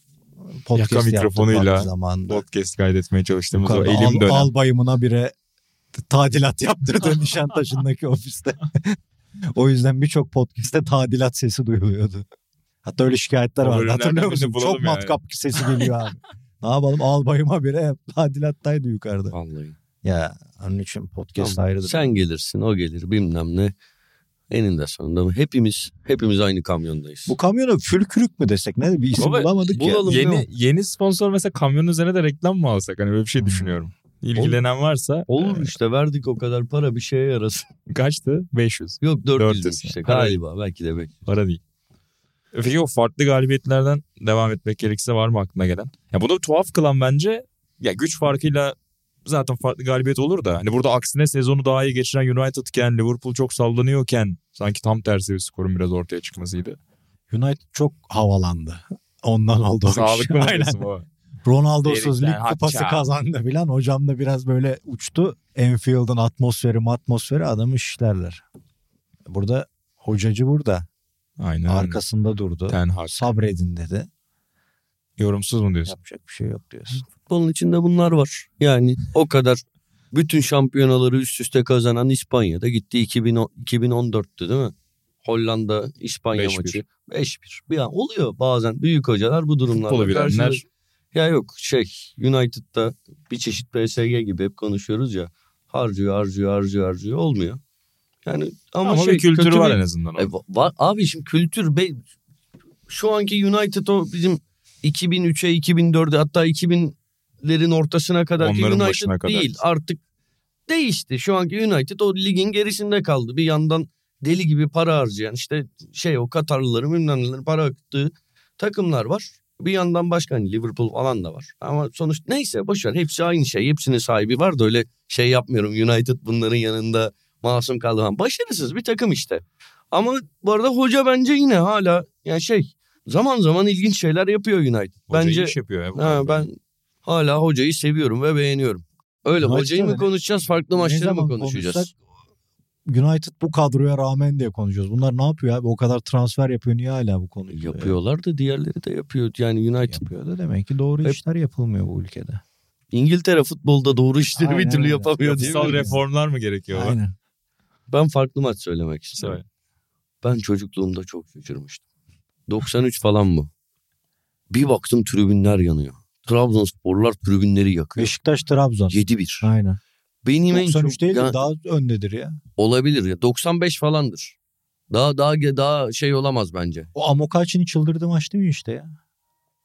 podcast Yaka mikrofonuyla vakti zamanında. Podcast kaydetmeye çalıştığımız o elim al, dönem. albayımına bire tadilat yaptırdı <laughs> Nişantaşı'ndaki ofiste. <laughs> o yüzden birçok podcast'te tadilat sesi duyuluyordu. Hatta öyle şikayetler O vardı hatırlıyor musun? Çok yani. matkap sesi geliyor abi. <laughs> ne yapalım albayıma bire hep tadilattaydı yukarıda. Vallahi. Ya onun için podcast Tamam. ayrıdır. Sen gelirsin o gelir bilmem ne. Eninde sonunda hepimiz hepimiz aynı kamyondayız. Bu kamyona fülkürük mü desek ne bir isim Baba, bulamadık ya. Yeni yeni sponsor mesela kamyonun üzerine de reklam mı alsak? Hani böyle bir şey Hmm. düşünüyorum. İlgilenen varsa Olur işte verdik o kadar para bir şeye yarasın. kaçtı? 500. Yok 400 400. işte galiba belki de belki. Para değil. Peki o farklı galibiyetlerden devam etmek gerekirse var mı aklına gelen? Ya bunu tuhaf kılan bence ya güç farkıyla zaten farklı galibiyet olur da hani burada aksine sezonu daha iyi geçiren United'ken Liverpool çok sallanıyorken sanki tam tersi bir skorun biraz ortaya çıkmasıydı. United çok havalandı. Ondan oldu. o. Sağlıklı mı Aynen. diyorsun baba? Ronaldo'suz lig kupası kazandı filan. Hocam da biraz böyle uçtu. Enfield'ın atmosferi atmosferi adamı işlerler. Burada hocacı burada. Aynen. Arkasında durdu. Ten Hag. Sabredin dedi. Yorumsuz mu diyorsun? Yapacak bir şey yok diyorsun. Futbolun içinde bunlar var. Yani o kadar bütün şampiyonaları üst üste kazanan İspanya'da gitti 2010, 2014'tü değil mi? Hollanda İspanya 5-1. maçı 5-1. Bir an oluyor bazen büyük hocalar bu durumlarda. Futbolu bilenler Ya yok şey United'da bir çeşit PSG gibi hep konuşuyoruz ya. Harcıyor harcıyor harcıyor harcıyor olmuyor. Yani ama, ama, şey, bir kültürü kötü var bir- en azından. e, va- var, abi şimdi kültür be, şu anki United o bizim 2003'e 2004'e hatta 2000'lerin ortasına kadar Onların United kadar. değil artık değişti. Şu anki United o ligin gerisinde kaldı. Bir yandan deli gibi para harcayan işte şey o Katarlıların bilmem nelerin para aktığı takımlar var. Bir yandan başka hani Liverpool falan da var. Ama sonuç neyse boşver hepsi aynı şey. Hepsinin sahibi var da öyle şey yapmıyorum. United bunların yanında masum kaldı. falan. Başarısız bir takım işte. Ama bu arada hoca bence yine hala yani şey zaman zaman ilginç şeyler yapıyor United. Hoca bence iş yapıyor ya. ha, ben hala hocayı seviyorum ve beğeniyorum. Öyle United'da hocayı mı konuşacağız farklı maçları mı konuşacağız? konuşsak United bu kadroya rağmen diye konuşuyoruz. Bunlar ne yapıyor abi? O kadar transfer yapıyor. Niye hala bu konuyu? Yapıyorlar da diğerleri de yapıyor. Yani United Yapıyor da demek ki doğru Hep- işler yapılmıyor bu ülkede. İngiltere futbolda doğru işleri bir Aynen türlü öyle. yapamıyor değil Yapısal mi? reformlar mı gerekiyor? Aynen. Ben farklı maç söylemek istiyorum. Söyle. Ben çocukluğumda çok şaşırmıştım. 93 falan bu. Bir baktım tribünler yanıyor. Trabzonsporlar tribünleri yakıyor. Beşiktaş Trabzon. 7-1. Aynen. Benim en 93 çok değil Ya- mi? Daha öndedir ya. olabilir ya 95 falandır. Daha daha daha şey olamaz bence. O Amokachi'nin çıldırdığı maç değil mi işte ya?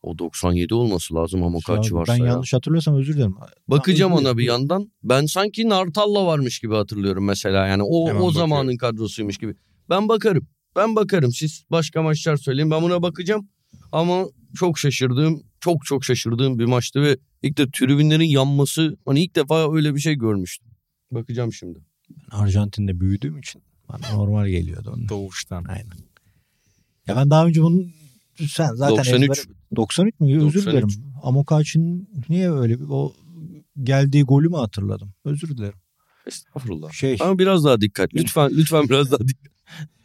O 97 olması lazım ama kaç Ya varsa Ben ya. yanlış hatırlıyorsam özür dilerim. Bakacağım Özür ona bir yandan. Ben sanki Nartalla varmış gibi hatırlıyorum mesela. Yani o Hemen o bakıyorum. zamanın kadrosuymuş gibi. Ben bakarım. Ben bakarım. Siz başka maçlar söyleyin. Ben buna bakacağım. Ama çok şaşırdığım, çok çok şaşırdığım bir maçtı ve ilk de tribünlerin yanması. Hani ilk defa öyle bir şey görmüştüm. Bakacağım şimdi. Arjantin'de büyüdüğüm için bana normal geliyordu onun. Doğuştan. Aynen. Ya ben daha önce bunun sen zaten 93. ezber- 93 mü? Özür 93. dilerim. Amokachi'nin niye öyle bir o geldiği golü mü hatırladım? Özür dilerim. Estağfurullah. Şey Ama biraz daha dikkat. Lütfen lütfen biraz daha dikkat.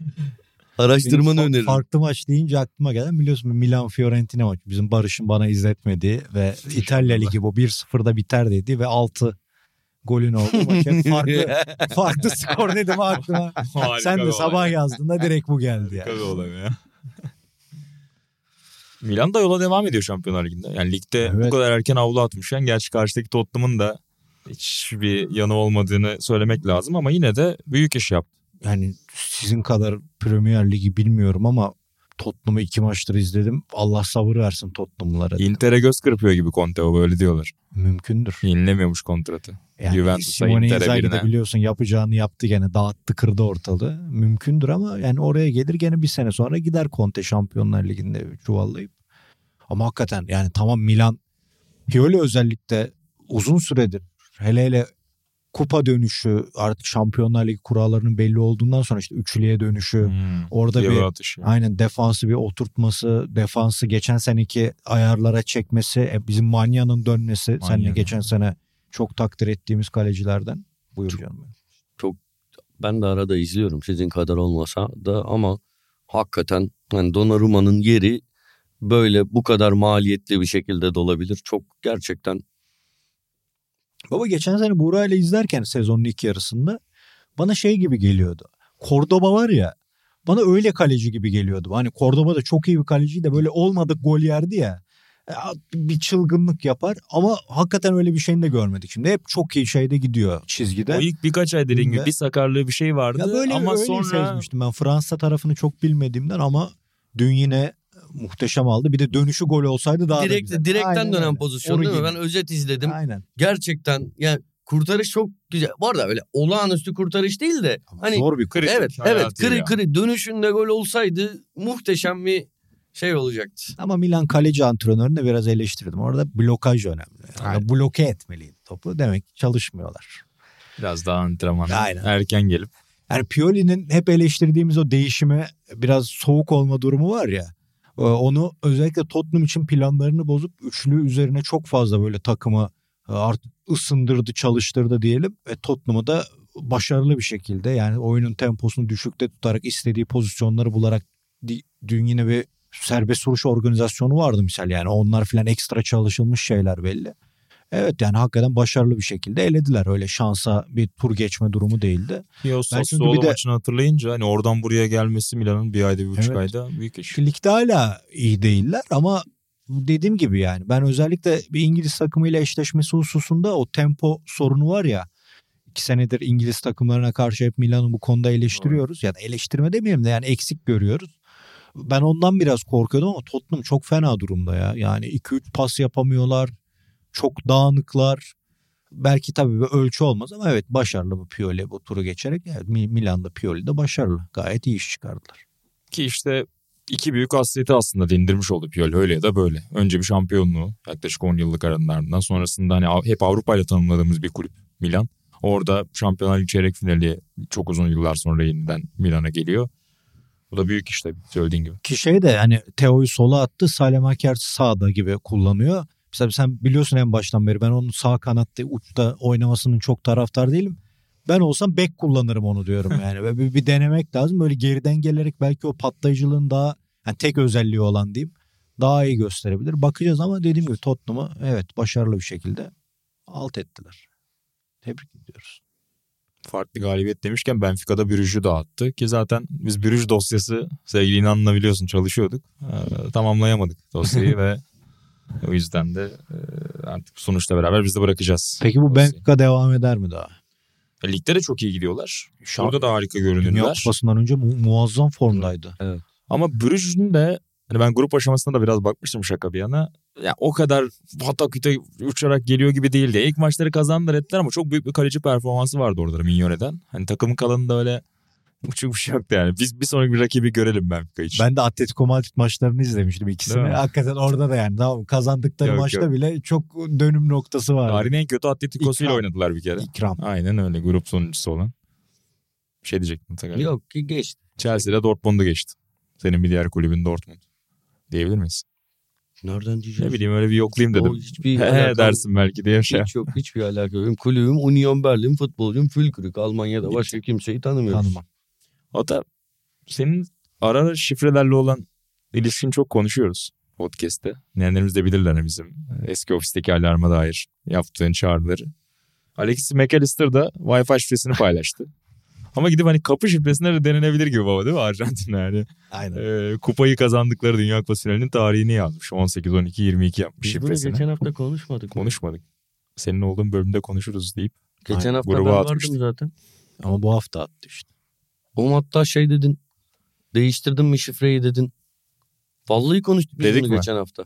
<laughs> Araştırmanı Benim öneririm. Farklı maç deyince aklıma gelen biliyorsun Milan Fiorentina maçı. Bizim Barış'ın bana izletmediği ve İtalya Ligi bu 1-0'da biter dedi ve 6 golün oldu. Farklı, <laughs> farklı skor dedim aklıma. Sen de sabah yazdığında direkt bu geldi yani. Harika bir olay ya. Milan da yola devam ediyor Şampiyonlar Ligi'nde. Yani ligde bu Evet. kadar erken avlu atmışken gerçi karşıdaki Tottenham'ın da hiçbir yanı olmadığını söylemek lazım ama yine de büyük iş yaptı. Yani sizin kadar Premier Ligi bilmiyorum ama Tottenham'ı iki maçtır izledim. Allah sabır versin Tottenham'lara. Inter'e göz kırpıyor gibi Conte o böyle diyorlar. Mümkündür. Yenilemiyormuş kontratı. Yani Juventus'a, Inter'e birine. biliyorsun yapacağını yaptı gene dağıttı kırdı ortalığı. Mümkündür ama yani oraya gelir gene bir sene sonra gider Conte Şampiyonlar Ligi'nde çuvallayıp. Ama hakikaten yani tamam Milan Pioli özellikle uzun süredir hele hele kupa dönüşü artık Şampiyonlar Ligi kurallarının belli olduğundan sonra işte üçlüye dönüşü Hmm. orada bir atışı. aynen defansı bir oturtması defansı geçen seneki ayarlara çekmesi e, bizim Manya'nın dönmesi seninle Manyan. geçen sene çok takdir ettiğimiz kalecilerden. Buyur canım. Ben de arada izliyorum sizin kadar olmasa da ama hakikaten hani Donnarumma'nın yeri böyle bu kadar maliyetli bir şekilde dolabilir. Çok gerçekten Baba geçen sene Buğra ile izlerken sezonun ilk yarısında bana şey gibi geliyordu. Cordoba var ya bana öyle kaleci gibi geliyordu. Hani Cordoba da çok iyi bir kaleci de böyle olmadık gol yerdi ya. E, Bir çılgınlık yapar ama hakikaten öyle bir şeyini de görmedik. Şimdi hep çok iyi şeyde gidiyor çizgide. O ilk birkaç ay dediğin gibi bir sakarlığı bir şey vardı Ya böyle ama öyle sonra sezmiştim ben Fransa tarafını çok bilmediğimden ama dün yine muhteşem aldı. Bir de dönüşü gol olsaydı daha da direkt güzel. direkten Aynen dönen öyle. pozisyon değil mi? Ben özet izledim. Aynen. Gerçekten yani kurtarış çok güzel. Bu arada öyle olağanüstü kurtarış değil de hani Zor bir kritik evet evet kırı ya. kırı dönüşünde gol olsaydı muhteşem bir şey olacaktı. Ama Milan kaleci antrenörünü de biraz eleştirdim. Orada blokaj önemli. Yani Aynen. bloke etmeliydi topu. Demek ki çalışmıyorlar. biraz daha antrenman Aynen. erken gelip Yani Pioli'nin hep eleştirdiğimiz o değişime biraz soğuk olma durumu var ya. E, Onu özellikle Tottenham için planlarını bozup üçlü üzerine çok fazla böyle takımı e, artık ısındırdı, çalıştırdı diyelim. Ve Tottenham'ı da başarılı bir şekilde yani oyunun temposunu düşükte tutarak istediği pozisyonları bularak dün yine bir serbest vuruş organizasyonu vardı misal yani onlar filan ekstra çalışılmış şeyler belli. Evet yani hakikaten başarılı bir şekilde elediler. Öyle şansa bir tur geçme durumu değildi. Bir o Sassuolo de- maçını hatırlayınca hani oradan buraya gelmesi Milan'ın bir ayda bir buçuk Evet. ayda büyük iş. Ligde hala iyi değiller ama dediğim gibi yani ben özellikle bir İngiliz takımıyla eşleşmesi hususunda o tempo sorunu var ya iki senedir İngiliz takımlarına karşı hep Milan'ı bu konuda eleştiriyoruz. Ya da eleştirme demeyelim de yani eksik görüyoruz. Ben ondan biraz korkuyordum ama Tottenham çok fena durumda ya. Yani 2-3 pas yapamıyorlar. Çok dağınıklar. Belki tabii bir ölçü olmaz ama evet başarılı bu Pioli bu turu geçerek. Evet, Mi- Milan'da Pioli de başarılı. Gayet iyi iş çıkardılar. Ki işte iki büyük hasreti aslında dindirmiş oldu Pioli öyle ya da böyle. Önce bir şampiyonluğu yaklaşık 10 yıllık aranın ardından sonrasında hani hep Avrupa ile tanımladığımız bir kulüp Milan. Orada Şampiyonlar Ligi çeyrek finali çok uzun yıllar sonra yeniden Milan'a geliyor. Bu da büyük iş tabii söylediğin gibi. Ki şey de hani Teo'yu sola attı Salemaker sağda gibi kullanıyor. Mesela sen biliyorsun en baştan beri ben onun sağ kanatta uçta oynamasının çok taraftar değilim. Ben olsam bek kullanırım onu diyorum yani. Ve bir, bir denemek lazım. Böyle geriden gelerek belki o patlayıcılığın daha yani tek özelliği olan diyeyim daha iyi gösterebilir. Bakacağız ama dediğim gibi Tottenham'ı evet başarılı bir şekilde alt ettiler. Tebrik ediyoruz. Farklı galibiyet demişken Benfica'da Brugge'ü dağıttı. Ki zaten biz Brugge dosyası sevgili İnan'la biliyorsun çalışıyorduk. Ee, tamamlayamadık dosyayı <laughs> ve o yüzden de e, artık sonuçla beraber biz de bırakacağız. Peki bu. Benfica devam eder mi daha? E, Ligde de çok iyi gidiyorlar. Şa- Orada da harika Dünya görünürler. Kupası'ndan önce mu- muazzam formdaydı. Ama Brugge'ün de hani ben grup aşamasında da biraz bakmıştım şaka bir yana. Ya o kadar pataküte uçarak geliyor gibi değildi. İlk maçları kazandılar ettiler ama çok büyük bir kaleci performansı vardı orada Mignone'den. Hani takımın kalanında öyle uçuk bir şey yoktu yani. Biz bir sonraki bir rakibi görelim Benfica için. Ben de Atletico Madrid maçlarını izlemiştim ikisini. Hakikaten orada da yani tamam kazandıkları Yok, maçta yok. bile çok dönüm noktası var. Tarihin en kötü Atletico'suyla İkram. oynadılar bir kere. İkram. Aynen öyle grup sonuncusu olan. Bir şey diyecektim Taner. Yok ki geçti. Chelsea'de Dortmund'u geçti. Senin bir diğer kulübün Dortmund. Diyebilir miyiz? Nereden diyeceğiz? Ne bileyim öyle bir yoklayayım dedim. O hiçbir He alakam- dersin belki diye şey. Hiç yok hiçbir alaka yok. Kulübüm Union Berlin futbolcum Fülkürük. Almanya'da başka kimseyi tanımıyoruz. Tanımam. O da senin ara ara şifrelerle olan ilişkin çok konuşuyoruz podcast'te. Dinleyenlerimiz de bilirler hani bizim eski ofisteki alarma dair yaptığın çağrıları. Alexis McAllister da Wi-Fi şifresini paylaştı. <laughs> Ama gidip hani kapı şifresine de denenebilir gibi baba değil mi Arjantin yani. Aynen. Ee, kupayı kazandıkları Dünya Kupası finalinin tarihini yazmış. 18, 12, 22 yapmış Biz bunu şifresini. geçen hafta konuşmadık. Konuşmadık. Senin olduğun bölümde konuşuruz deyip Geçen Aynen. hafta ben vardım zaten. Ama bu hafta attı işte. Oğlum hatta şey dedin. Değiştirdin mi şifreyi dedin. Vallahi konuştuk biz Dedik bunu mi? geçen hafta.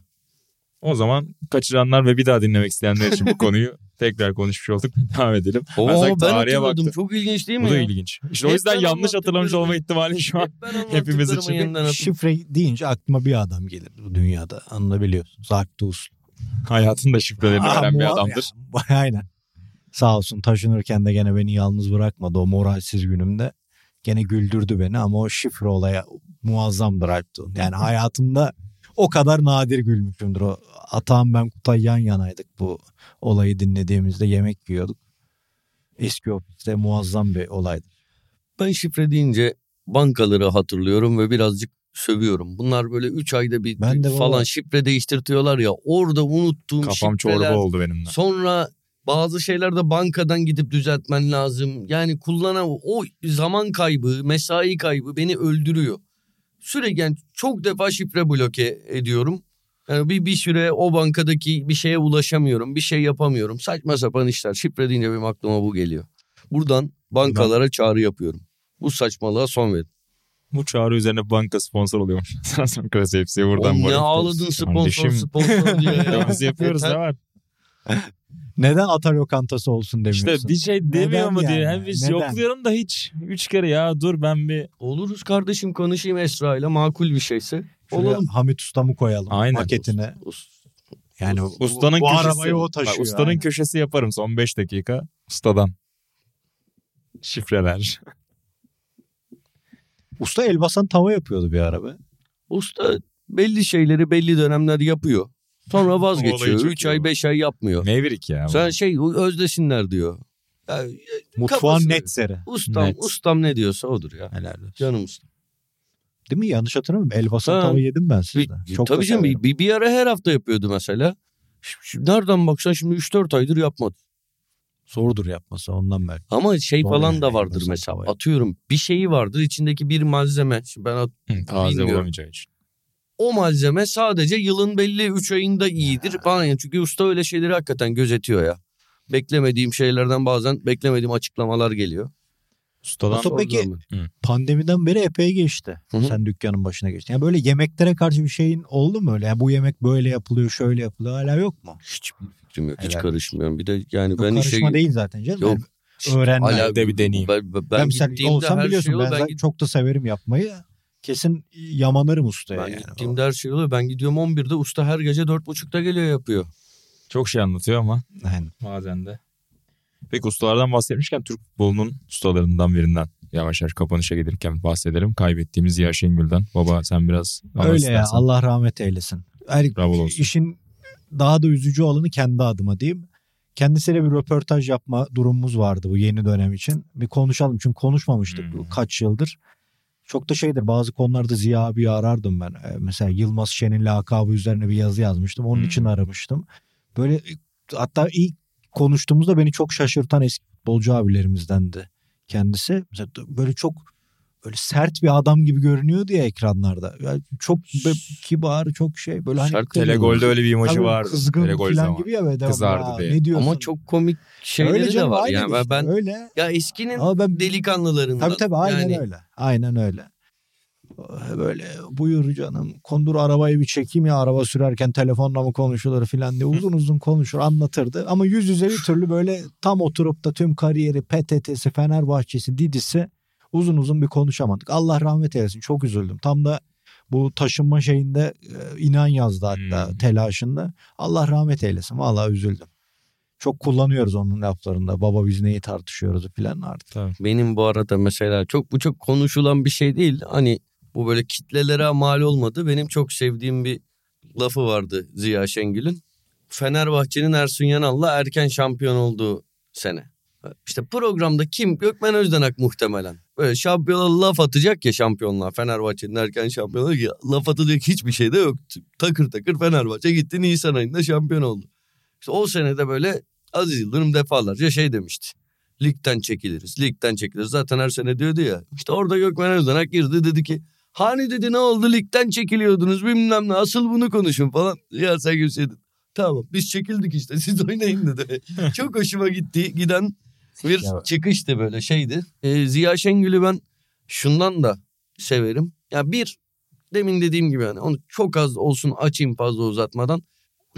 o zaman kaçıranlar ve bir daha dinlemek isteyenler için bu <laughs> konuyu tekrar konuşmuş olduk. <laughs> Devam edelim. Oo, Ben ben, hatırladım. baktım. Çok ilginç değil mi Bu da ya? ilginç. İşte o Hep yüzden ben yanlış hatırlamış olma ihtimali şu an Hep ben hepimiz anlattıklarımı için. yeniden hatırladım. Şifre deyince aklıma bir adam gelir bu dünyada. Anlayabiliyorsun. Zaktus. hayatında şifrelerini veren bir muha- adamdır. Ya, <laughs> aynen. Sağ olsun taşınırken de gene beni yalnız bırakmadı o moralsiz günümde. Gene güldürdü beni ama o şifre olaya muazzamdır Alptun. Yani hayatımda o kadar nadir gülmüşümdür. O Atağım ben Kutay yan yanaydık bu olayı dinlediğimizde yemek yiyorduk. Eski ofiste muazzam bir olaydı. Ben şifre deyince bankaları hatırlıyorum ve birazcık sövüyorum. Bunlar böyle 3 ayda bir Ben de baba- falan şifre değiştirtiyorlar ya. Orada unuttuğum Kafam şifreler. çorba oldu benim de. Sonra bazı şeylerde bankadan gidip düzeltmen lazım. Yani kullanan o zaman kaybı, mesai kaybı beni öldürüyor. Sürekli yani çok defa şifre bloke ediyorum. Yani bir, bir süre o bankadaki bir şeye ulaşamıyorum. Bir şey yapamıyorum. Saçma sapan işler. Şifre deyince benim aklıma bu geliyor. Buradan bankalara çağrı yapıyorum. Bu saçmalığa son verin. Bu çağrı üzerine banka sponsor oluyormuş. Samsun Klası hepsi buradan Oğlum ne ağladın sponsor Kardeşim, sponsor diye ya. <laughs> Biz yapıyoruz ne var? Neden ata lokantası olsun demiyorsun? İşte bir şey demiyor mu diye. yani? Hem biz Neden? yokluyorum da hiç. Üç kere ya dur ben bir Oluruz kardeşim konuşayım Esra ile makul bir şeyse. Şuraya Olalım. Hamit Ustam'ı koyalım Aynen. maketine. Us- Yani bu- ustanın bu köşesi. arabayı o Bak, taşıyor. ustanın aynen. köşesi yaparım son 5 dakika. Ustadan. Şifreler. Usta el basan tava yapıyordu bir araba. Usta belli şeyleri belli dönemler yapıyor. Sonra vazgeçiyor. çok 3 iyi ay bu. 5 ay yapmıyor. Mevrik ya. Sen şey özdesinler diyor. Ya, Mutfağın Kafası- net seri. ustam Net. ustam ne diyorsa odur ya. Helal olsun. Canım ustam. Değil mi? Yanlış hatırlamıyorum. El basan Ha. tava yedim ben Bir, sizden. Çok da tabii canım bir, bir, bir ara her hafta yapıyordu mesela. Ş- ş- Nereden baksan şimdi 3-4 aydır yapmadı. Zordur yapması ondan belki. Ama şey Doğru falan yani, da vardır mesela. Atıyorum bir şeyi vardır içindeki bir malzeme. Şimdi ben at- Hı, taze Bilmiyorum. olamayacağı için. O malzeme sadece yılın belli 3 ayında iyidir falan. Yani çünkü usta öyle şeyleri hakikaten gözetiyor ya. Beklemediğim şeylerden bazen beklemediğim açıklamalar geliyor. Ustadan Usta peki- zaman. Pandemiden beri epey geçti. Hı hı. Sen dükkanın başına geçtin. Yani böyle yemeklere karşı bir şeyin oldu mu öyle? Yani bu yemek böyle yapılıyor, şöyle yapılıyor. Hala yok mu? Hiçbir fikrim yok. Hiç Helal karışmıyorum. Bir de yani Bu ben işe... karışma değil zaten canım. Yok. Yani öğrenme. Hala de bir deneyim. Ben, ben, Ben, mesela gittiğimde olsam her biliyorsun şey ben, Ben, git- çok da severim yapmayı. Kesin yamanırım ustaya ben yani. gittiğimde her şey oluyor. Ben gidiyorum 11'de usta her gece 4.30'da geliyor yapıyor. Çok şey anlatıyor ama Aynen. bazen de. Peki ustalardan bahsetmişken Türk futbolunun ustalarından birinden yavaş yavaş kapanışa gelirken bahsedelim. Kaybettiğimiz Ziya Şengül'den. Baba sen biraz Öyle ya istersen. Allah rahmet eylesin. Yani Bravo olsun. işin daha da üzücü olanı kendi adıma diyeyim. Kendisiyle bir röportaj yapma durumumuz vardı bu yeni dönem için. Bir konuşalım çünkü konuşmamıştık Hmm. kaç yıldır. Çok da şeydir bazı konularda Ziya abi arardım ben. Ee, Mesela Yılmaz Şen'in lakabı üzerine bir yazı yazmıştım. Onun Hmm. için aramıştım. Böyle hatta ilk konuştuğumuzda beni çok şaşırtan eski futbolcu abilerimizdendi kendisi. Mesela böyle çok böyle sert bir adam gibi görünüyordu ya ekranlarda. Yani çok be- kibar, çok şey böyle hani Sert Telegol'de öyle bir imajı Tabii vardı. kızgın Telegol falan zamanı. gibi ya böyle. Kızardı "Ya diye. Ne diyorsun? Ama çok komik şeyleri öyle de canım, var. aynen Yani ben, işte, ben öyle. ya eskinin Ama ben delikanlılarından. tabii tabii aynen yani, öyle. Aynen öyle. Böyle buyur canım kondur arabayı bir çekeyim ya araba sürerken telefonla mı konuşulur filan diye uzun uzun konuşur anlatırdı. Ama yüz yüze bir türlü böyle tam oturup da tüm kariyeri PTT'si Fenerbahçe'si Didis'i uzun uzun bir konuşamadık. Allah rahmet eylesin çok üzüldüm. Tam da bu taşınma şeyinde e, inan yazdı hatta Hmm. telaşında. Allah rahmet eylesin vallahi üzüldüm. Çok kullanıyoruz onun laflarında. Baba biz neyi tartışıyoruz filan artık. Tabii. Benim bu arada mesela çok bu çok konuşulan bir şey değil. Hani bu böyle kitlelere mal olmadı. Benim çok sevdiğim bir lafı vardı Ziya Şengül'ün. Fenerbahçe'nin Ersun Yanal'la erken şampiyon olduğu sene. İşte programda kim? Gökmen Özdenak muhtemelen. Böyle şampiyona laf atacak ya şampiyonlar. Fenerbahçe'nin erken şampiyonu ya laf atacak hiçbir şey de yok. Takır takır Fenerbahçe gitti Nisan ayında şampiyon oldu. İşte o senede böyle Aziz Yıldırım defalarca şey demişti. Ligden çekiliriz, ligden çekiliriz. Zaten her sene diyordu ya. İşte orada Gökmen Özdenak girdi dedi ki Hani dedi ne oldu ligden çekiliyordunuz bilmem ne asıl bunu konuşun falan. Ya sen Gülşen'in tamam biz çekildik işte siz <laughs> oynayın dedi. <laughs> Çok hoşuma gitti giden bir Ya- çıkıştı böyle şeydi. Ee, Ziya Şengül'ü ben şundan da severim. Ya bir demin dediğim gibi yani onu çok az olsun açayım fazla uzatmadan.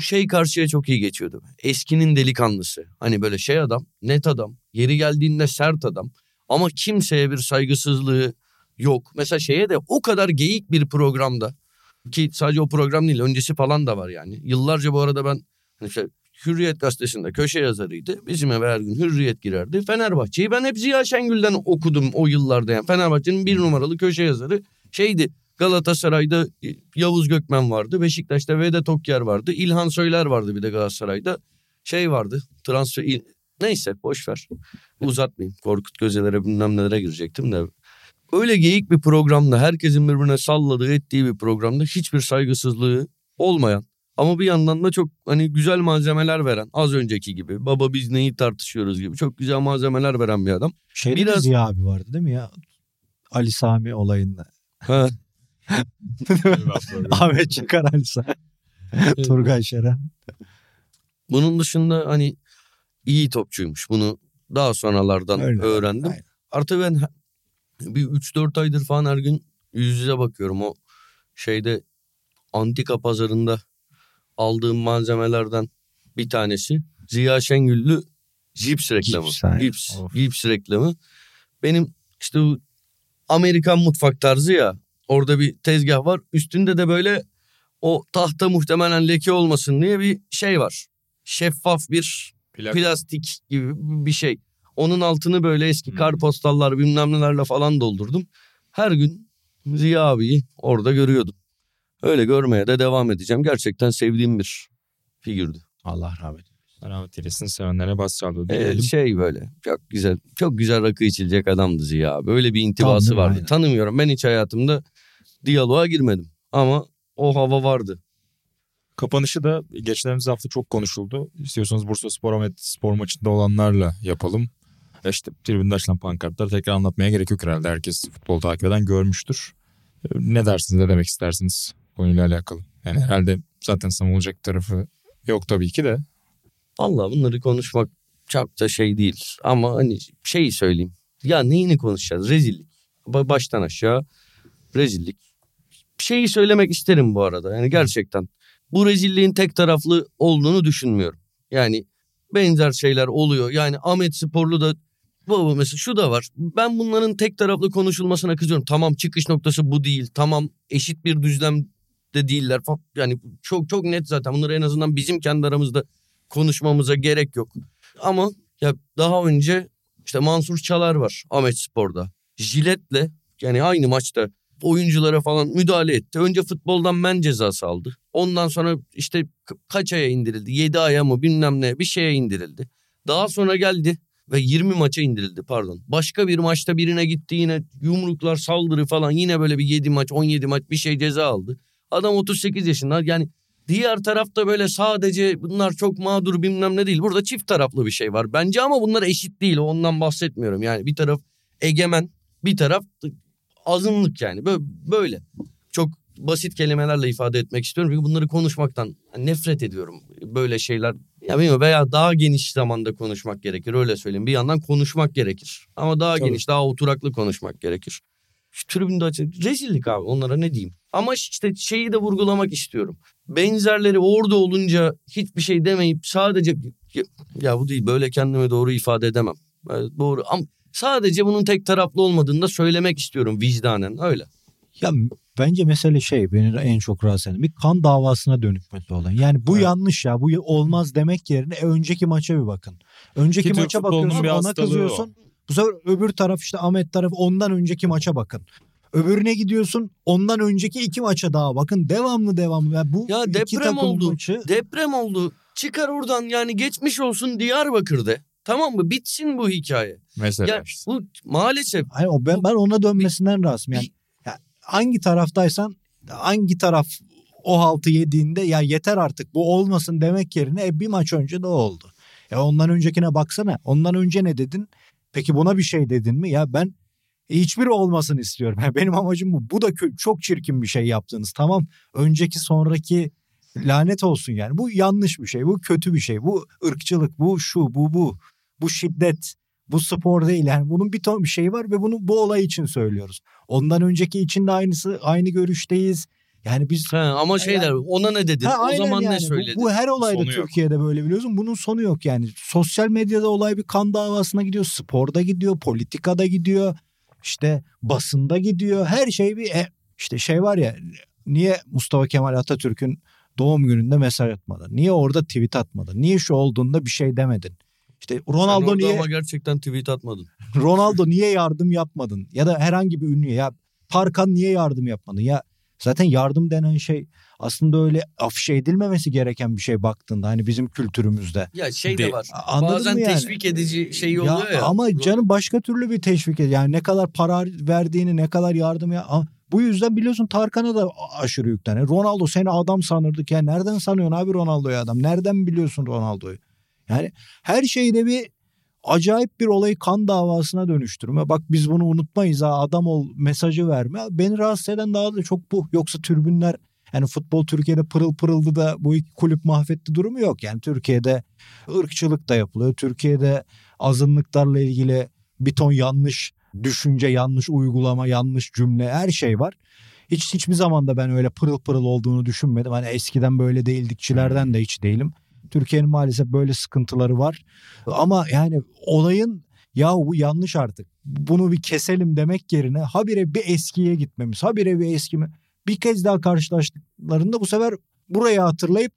Şey karşıya çok iyi geçiyordu. Eskinin delikanlısı. Hani böyle şey adam, net adam, yeri geldiğinde sert adam. Ama kimseye bir saygısızlığı yok. Mesela şeye de o kadar geyik bir programda ki sadece o program değil öncesi falan da var yani. Yıllarca bu arada ben hani işte Hürriyet gazetesinde köşe yazarıydı. Bizim eve her gün Hürriyet girerdi. Fenerbahçe'yi ben hep Ziya Şengül'den okudum o yıllarda yani. Fenerbahçe'nin bir numaralı köşe yazarı şeydi. Galatasaray'da Yavuz Gökmen vardı. Beşiktaş'ta Vedat Okyar vardı. İlhan Söyler vardı bir de Galatasaray'da. Şey vardı. Transfer il- neyse boş ver. Uzatmayayım. Korkut Gözeler'e bilmem nelere girecektim de. Öyle geyik bir programda herkesin birbirine salladığı ettiği bir programda hiçbir saygısızlığı olmayan ama bir yandan da çok hani güzel malzemeler veren az önceki gibi baba biz neyi tartışıyoruz gibi çok güzel malzemeler veren bir adam. Şeyde Biraz- Ziya abi vardı değil mi ya? Ali Sami olayında. Ha, <laughs> Ahmet Çakar Ali Sami. Turgay Şeren. bunun dışında hani iyi topçuymuş bunu daha sonralardan Öyle. öğrendim. Aynen. Artı ben bir 3-4 aydır falan her gün yüz yüze bakıyorum o şeyde antika pazarında aldığım malzemelerden bir tanesi Ziya Şengüllü cips reklamı. Cips. Cips, cips reklamı. Benim işte bu Amerikan mutfak tarzı ya orada bir tezgah var. Üstünde de böyle o tahta muhtemelen leke olmasın diye bir şey var. Şeffaf bir plastik gibi bir şey. Onun altını böyle eski Hmm. karpostallar bilmem nelerle falan doldurdum. Her gün Ziya abiyi orada görüyordum. Öyle görmeye de devam edeceğim. Gerçekten sevdiğim bir figürdü. Allah rahmet eylesin. Rahmet eylesin sevenlere bas çaldı Ee, şey böyle çok güzel çok güzel rakı içilecek adamdı Ziya abi. Öyle bir intibası Tanıdım, vardı. aynen. Tanımıyorum ben hiç hayatımda diyaloğa girmedim. Ama o hava vardı. Kapanışı da geçtiğimiz hafta çok konuşuldu. İstiyorsanız Bursa Spor Ahmet Spor maçında olanlarla yapalım. E İşte tribünde açılan pankartları tekrar anlatmaya gerek yok herhalde. Herkes futbol takip eden görmüştür. E, Ne dersiniz ne demek istersiniz konuyla alakalı? Yani herhalde zaten savunulacak tarafı yok tabii ki de. Allah bunları konuşmak çok da şey değil. Ama hani şeyi söyleyeyim. Ya neyini konuşacağız? Rezillik. Ba- Baştan aşağı rezillik. Şeyi söylemek isterim bu arada. Yani gerçekten bu rezilliğin tek taraflı olduğunu düşünmüyorum. Yani benzer şeyler oluyor. Yani Ahmet Sporlu da bu mesela şu da var. Ben bunların tek taraflı konuşulmasına kızıyorum. Tamam çıkış noktası bu değil. Tamam eşit bir düzlemde değiller. Yani çok çok net zaten. Bunları en azından bizim kendi aramızda konuşmamıza gerek yok. Ama ya daha önce işte Mansur Çalar var Ahmet Spor'da. Jiletle yani aynı maçta oyunculara falan müdahale etti. Önce futboldan men cezası aldı. Ondan sonra işte ka- kaç aya indirildi? 7 aya mı bilmem ne bir şeye indirildi. Daha sonra geldi ve 20 maça indirildi pardon. Başka bir maçta birine gitti yine yumruklar saldırı falan yine böyle bir 7 maç 17 maç bir şey ceza aldı. Adam 38 yaşında yani Diğer tarafta böyle sadece bunlar çok mağdur bilmem ne değil. Burada çift taraflı bir şey var bence ama bunlar eşit değil. Ondan bahsetmiyorum. Yani bir taraf egemen, bir taraf azınlık yani. Bö- Böyle. Çok basit kelimelerle ifade etmek istiyorum. Çünkü bunları konuşmaktan nefret ediyorum. Böyle şeyler ya bilmiyorum veya daha geniş zamanda konuşmak gerekir. Öyle söyleyeyim. Bir yandan konuşmak gerekir. Ama daha Tabii. geniş, daha oturaklı konuşmak gerekir. Şu tribünde açık. Rezillik abi onlara ne diyeyim. Ama işte şeyi de vurgulamak istiyorum. Benzerleri orada olunca hiçbir şey demeyip sadece ya, bu değil böyle kendimi doğru ifade edemem. Evet, doğru ama sadece bunun tek taraflı olmadığını da söylemek istiyorum vicdanen öyle. Ya bence mesele şey beni en çok rahatsız eden bir kan davasına dönükmesi olan. Yani bu Evet. yanlış ya bu olmaz demek yerine e, önceki maça bir bakın. Önceki Ki maça bakıyorsun bir ona kızıyorsun. Bu sefer öbür taraf işte Ahmet tarafı ondan önceki maça bakın. Öbürüne gidiyorsun ondan önceki iki maça daha bakın devamlı devamlı. Ya bu Ya deprem oldu. maçı Deprem oldu. Çıkar oradan yani geçmiş olsun Diyarbakır'da. Tamam mı? Bitsin bu hikaye. Mesela Ya işte. bu maalesef Hayır, o ben, ben ona dönmesinden razıyım. Yani bir- ya hangi taraftaysan hangi taraf o haltı yediğinde ya yeter artık bu olmasın demek yerine e, bir maç önce de oldu. Ya ondan öncekine baksana. Ondan önce ne dedin? Peki buna bir şey dedin mi? Ya ben hiçbiri olmasın istiyorum. Ya benim amacım bu. Bu da çok çirkin bir şey yaptınız. Tamam önceki sonraki lanet olsun yani. Bu yanlış bir şey. Bu kötü bir şey. Bu ırkçılık. Bu şu bu bu. Bu şiddet. Bu spor değil yani bunun bir ton bir şey var ve bunu bu olay için söylüyoruz. Ondan önceki için de aynısı aynı görüşteyiz. Yani biz ha, ama şeyler ona ne dedin? Ha, o zaman yani. ne Bu- söyledin? Bu, her olayda Sonu yok. Türkiye'de böyle biliyorsun. Bunun sonu yok yani. Sosyal medyada olay bir kan davasına gidiyor. Sporda gidiyor. Politikada gidiyor. işte basında gidiyor. Her şey bir e, işte şey var ya niye Mustafa Kemal Atatürk'ün doğum gününde mesaj atmadın? Niye orada tweet atmadın? Niye şu olduğunda bir şey demedin? İşte Ronaldo niye ama gerçekten tweet atmadın. <laughs> Ronaldo niye yardım yapmadın? Ya da herhangi bir ünlü ya Tarkan niye yardım yapmadın? Ya zaten yardım denen şey aslında öyle afişe edilmemesi gereken bir şey baktığında hani bizim kültürümüzde. Ya şey De- de var. Anladın Bazen mı yani? teşvik edici şey oluyor ya. Ama canım başka türlü bir teşvik ed- yani ne kadar para verdiğini ne kadar yardım ya bu yüzden biliyorsun Tarkan'a da aşırı yüklen. Ronaldo seni adam sanırdık ya nereden sanıyorsun abi Ronaldo'yu adam? Nereden biliyorsun Ronaldo'yu? Yani her şeyde bir acayip bir olayı kan davasına dönüştürme. Bak biz bunu unutmayız ha adam ol mesajı verme. Beni rahatsız eden daha da çok bu. Yoksa tribünler yani futbol Türkiye'de pırıl pırıldı da bu iki kulüp mahvetti durumu yok. Yani Türkiye'de ırkçılık da yapılıyor. Türkiye'de azınlıklarla ilgili bir ton yanlış düşünce, yanlış uygulama, yanlış cümle her şey var. Hiç hiçbir zaman da ben öyle pırıl pırıl olduğunu düşünmedim. Hani eskiden böyle değildikçilerden de hiç değilim. Türkiye'nin maalesef böyle sıkıntıları var. Ama yani olayın ya bu yanlış artık. Bunu bir keselim demek yerine habire bir eskiye gitmemiz. Habire bir eski mi? Bir kez daha karşılaştıklarında bu sefer burayı hatırlayıp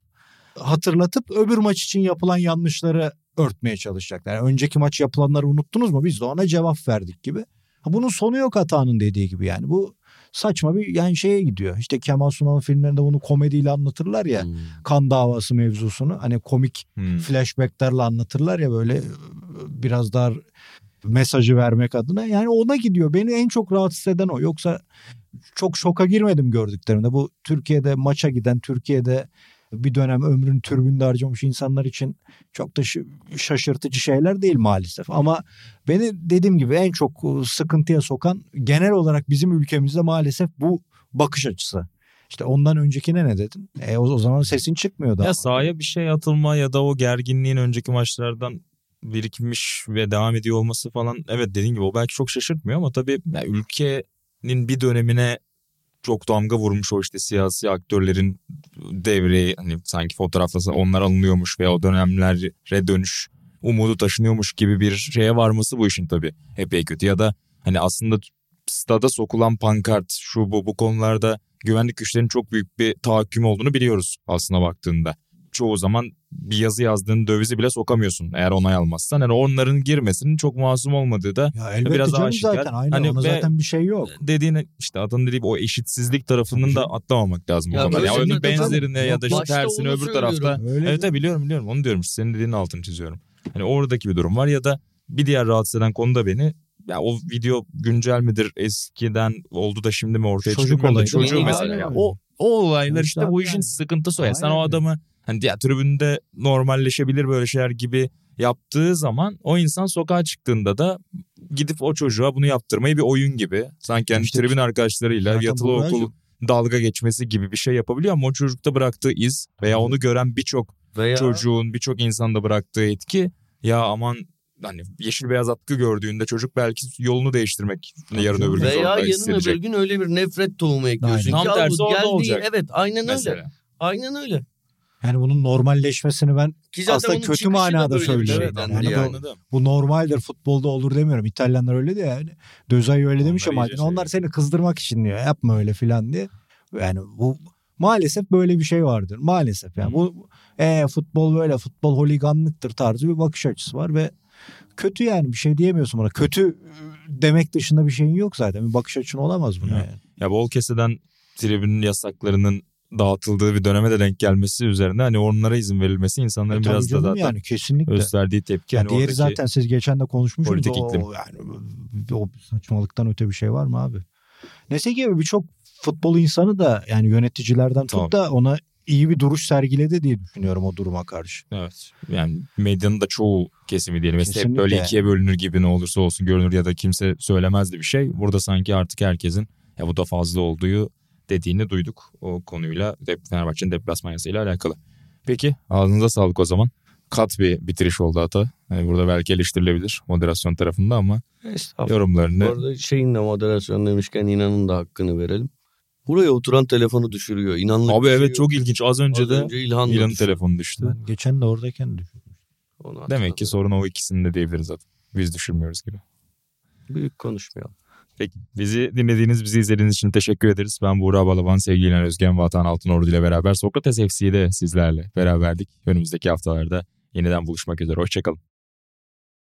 hatırlatıp öbür maç için yapılan yanlışları örtmeye çalışacaklar. Yani önceki maç yapılanları unuttunuz mu? Biz de ona cevap verdik gibi. Bunun sonu yok hatanın dediği gibi yani. Bu saçma bir yani şeye gidiyor. İşte Kemal Sunal'ın filmlerinde bunu komediyle anlatırlar ya. Hmm. Kan davası mevzusunu. Hani komik Hmm. flashbacklerle anlatırlar ya böyle biraz daha mesajı vermek adına. Yani ona gidiyor. Beni en çok rahatsız eden o. Yoksa çok şoka girmedim gördüklerimde. Bu Türkiye'de maça giden, Türkiye'de bir dönem ömrünü türbünde harcamış insanlar için çok da şaşırtıcı şeyler değil maalesef. Ama beni dediğim gibi en çok sıkıntıya sokan genel olarak bizim ülkemizde maalesef bu bakış açısı. İşte ondan öncekine ne dedin? E o, o zaman sesin çıkmıyordu. Ya ama. sahaya bir şey atılma ya da o gerginliğin önceki maçlardan birikmiş ve devam ediyor olması falan evet dediğin gibi o belki çok şaşırtmıyor ama tabii ya ülkenin bir dönemine çok damga vurmuş o işte siyasi aktörlerin devreyi hani sanki fotoğraflasa onlar alınıyormuş veya o dönemlere dönüş umudu taşınıyormuş gibi bir şeye varması bu işin tabii epey kötü ya da hani aslında stada sokulan pankart şu bu bu konularda güvenlik güçlerinin çok büyük bir tahakküm olduğunu biliyoruz aslına baktığında. Çoğu zaman bir yazı yazdığın dövizi bile sokamıyorsun eğer onay almazsan. Yani onların girmesinin çok masum olmadığı da Ya elbette biraz canım aşikar. zaten. Aynen Hani ona zaten bir şey yok. dediğin işte adın dediği o eşitsizlik tarafının Tabii da atlamamak lazım. Ya Ya, yani zaten- benzerine ya da işte tersine öbür tarafta. Öyle Evet evet biliyorum biliyorum onu diyorum işte senin dediğinin altını çiziyorum. Hani oradaki bir durum var ya da bir diğer rahatsız eden konu da beni ya o video güncel midir eskiden oldu da şimdi mi ortaya Çocuk çıkıyor olayı. çocuğu mesela. Ya o o olaylar İşte bu yani. işin sıkıntısı o. Sen o adamı hani ya tribünde normalleşebilir böyle şeyler gibi yaptığı zaman o insan sokağa çıktığında da gidip o çocuğa bunu yaptırmayı bir oyun gibi sanki hani İşte- tribün arkadaşlarıyla yatılı okul dalga geçmesi gibi bir şey yapabiliyor ama o çocukta bıraktığı iz veya onu gören birçok Veya çocuğun birçok insanda bıraktığı etki ya aman hani yeşil beyaz atkı gördüğünde çocuk belki yolunu değiştirmek yarın öbür gün veya yarın hissedecek. öbür gün öyle bir nefret tohumu ekliyorsun. Aynen. ki Tam tersi orada geldiği- olacak. Evet aynen öyle. Mesela. Aynen öyle. Yani bunun normalleşmesini ben Ki zaten Aslında kötü manada bir söylüyorum. şeyden Yani yani. Anladım. bu normaldir futbolda olur demiyorum. İtalyanlar öyle diyor yani. Dözay öyle demiş ama iyice onlar şey. seni kızdırmak için diyor. Yapma öyle filan diye. Yani bu maalesef böyle bir şey vardır. Maalesef yani bu e, futbol böyle futbol holiganlıktır tarzı bir bakış açısı var ve kötü yani bir şey diyemiyorsun buna. Kötü demek dışında bir şeyin yok zaten. Bir bakış açın olamaz buna Yok. yani. Ya bol keseden tribünün yasaklarının dağıtıldığı bir döneme de denk gelmesi üzerine hani onlara izin verilmesi insanların E, biraz da zaten yani kesinlikle. gösterdiği tepki. Ya hani diğeri zaten siz geçen de konuşmuştunuz. politik o, iklim. yani o saçmalıktan öte bir şey var mı abi? Neyse ki birçok futbol insanı da yani yöneticilerden Tamam. tut da ona iyi bir duruş sergiledi diye düşünüyorum o duruma karşı. Evet. Yani medyanın da çoğu kesimi diyelim. Mesela hep Kesinlikle. böyle ikiye bölünür gibi ne olursa olsun görünür ya da kimse söylemezdi bir şey. Burada sanki artık herkesin ya bu da fazla olduğu dediğini duyduk o konuyla Fenerbahçe'nin deplasman yasayla alakalı. Peki ağzınıza sağlık o zaman. Kat bir bitiriş oldu hata. Yani burada belki eleştirilebilir moderasyon tarafında ama yorumlarını Orada şeyin de moderasyon demişken inanın da hakkını verelim. Buraya oturan telefonu düşürüyor. İnanılır Abi evet çok ilginç. Az önce Az de önce İlhan İlhan'ın düşürdü. telefonu düştü. Ben geçen de oradayken. Onu Demek ki sorun o ikisinde diyebiliriz zaten. Biz düşürmüyoruz gibi. Büyük konuşmayalım. Peki. Bizi dinlediğiniz, bizi izlediğiniz için teşekkür ederiz. Ben Buğra Balaban, sevgili Özgen, Vatan Altınordu ile beraber Sokrates FC'de sizlerle beraberdik. Önümüzdeki haftalarda yeniden buluşmak üzere. Hoşçakalın.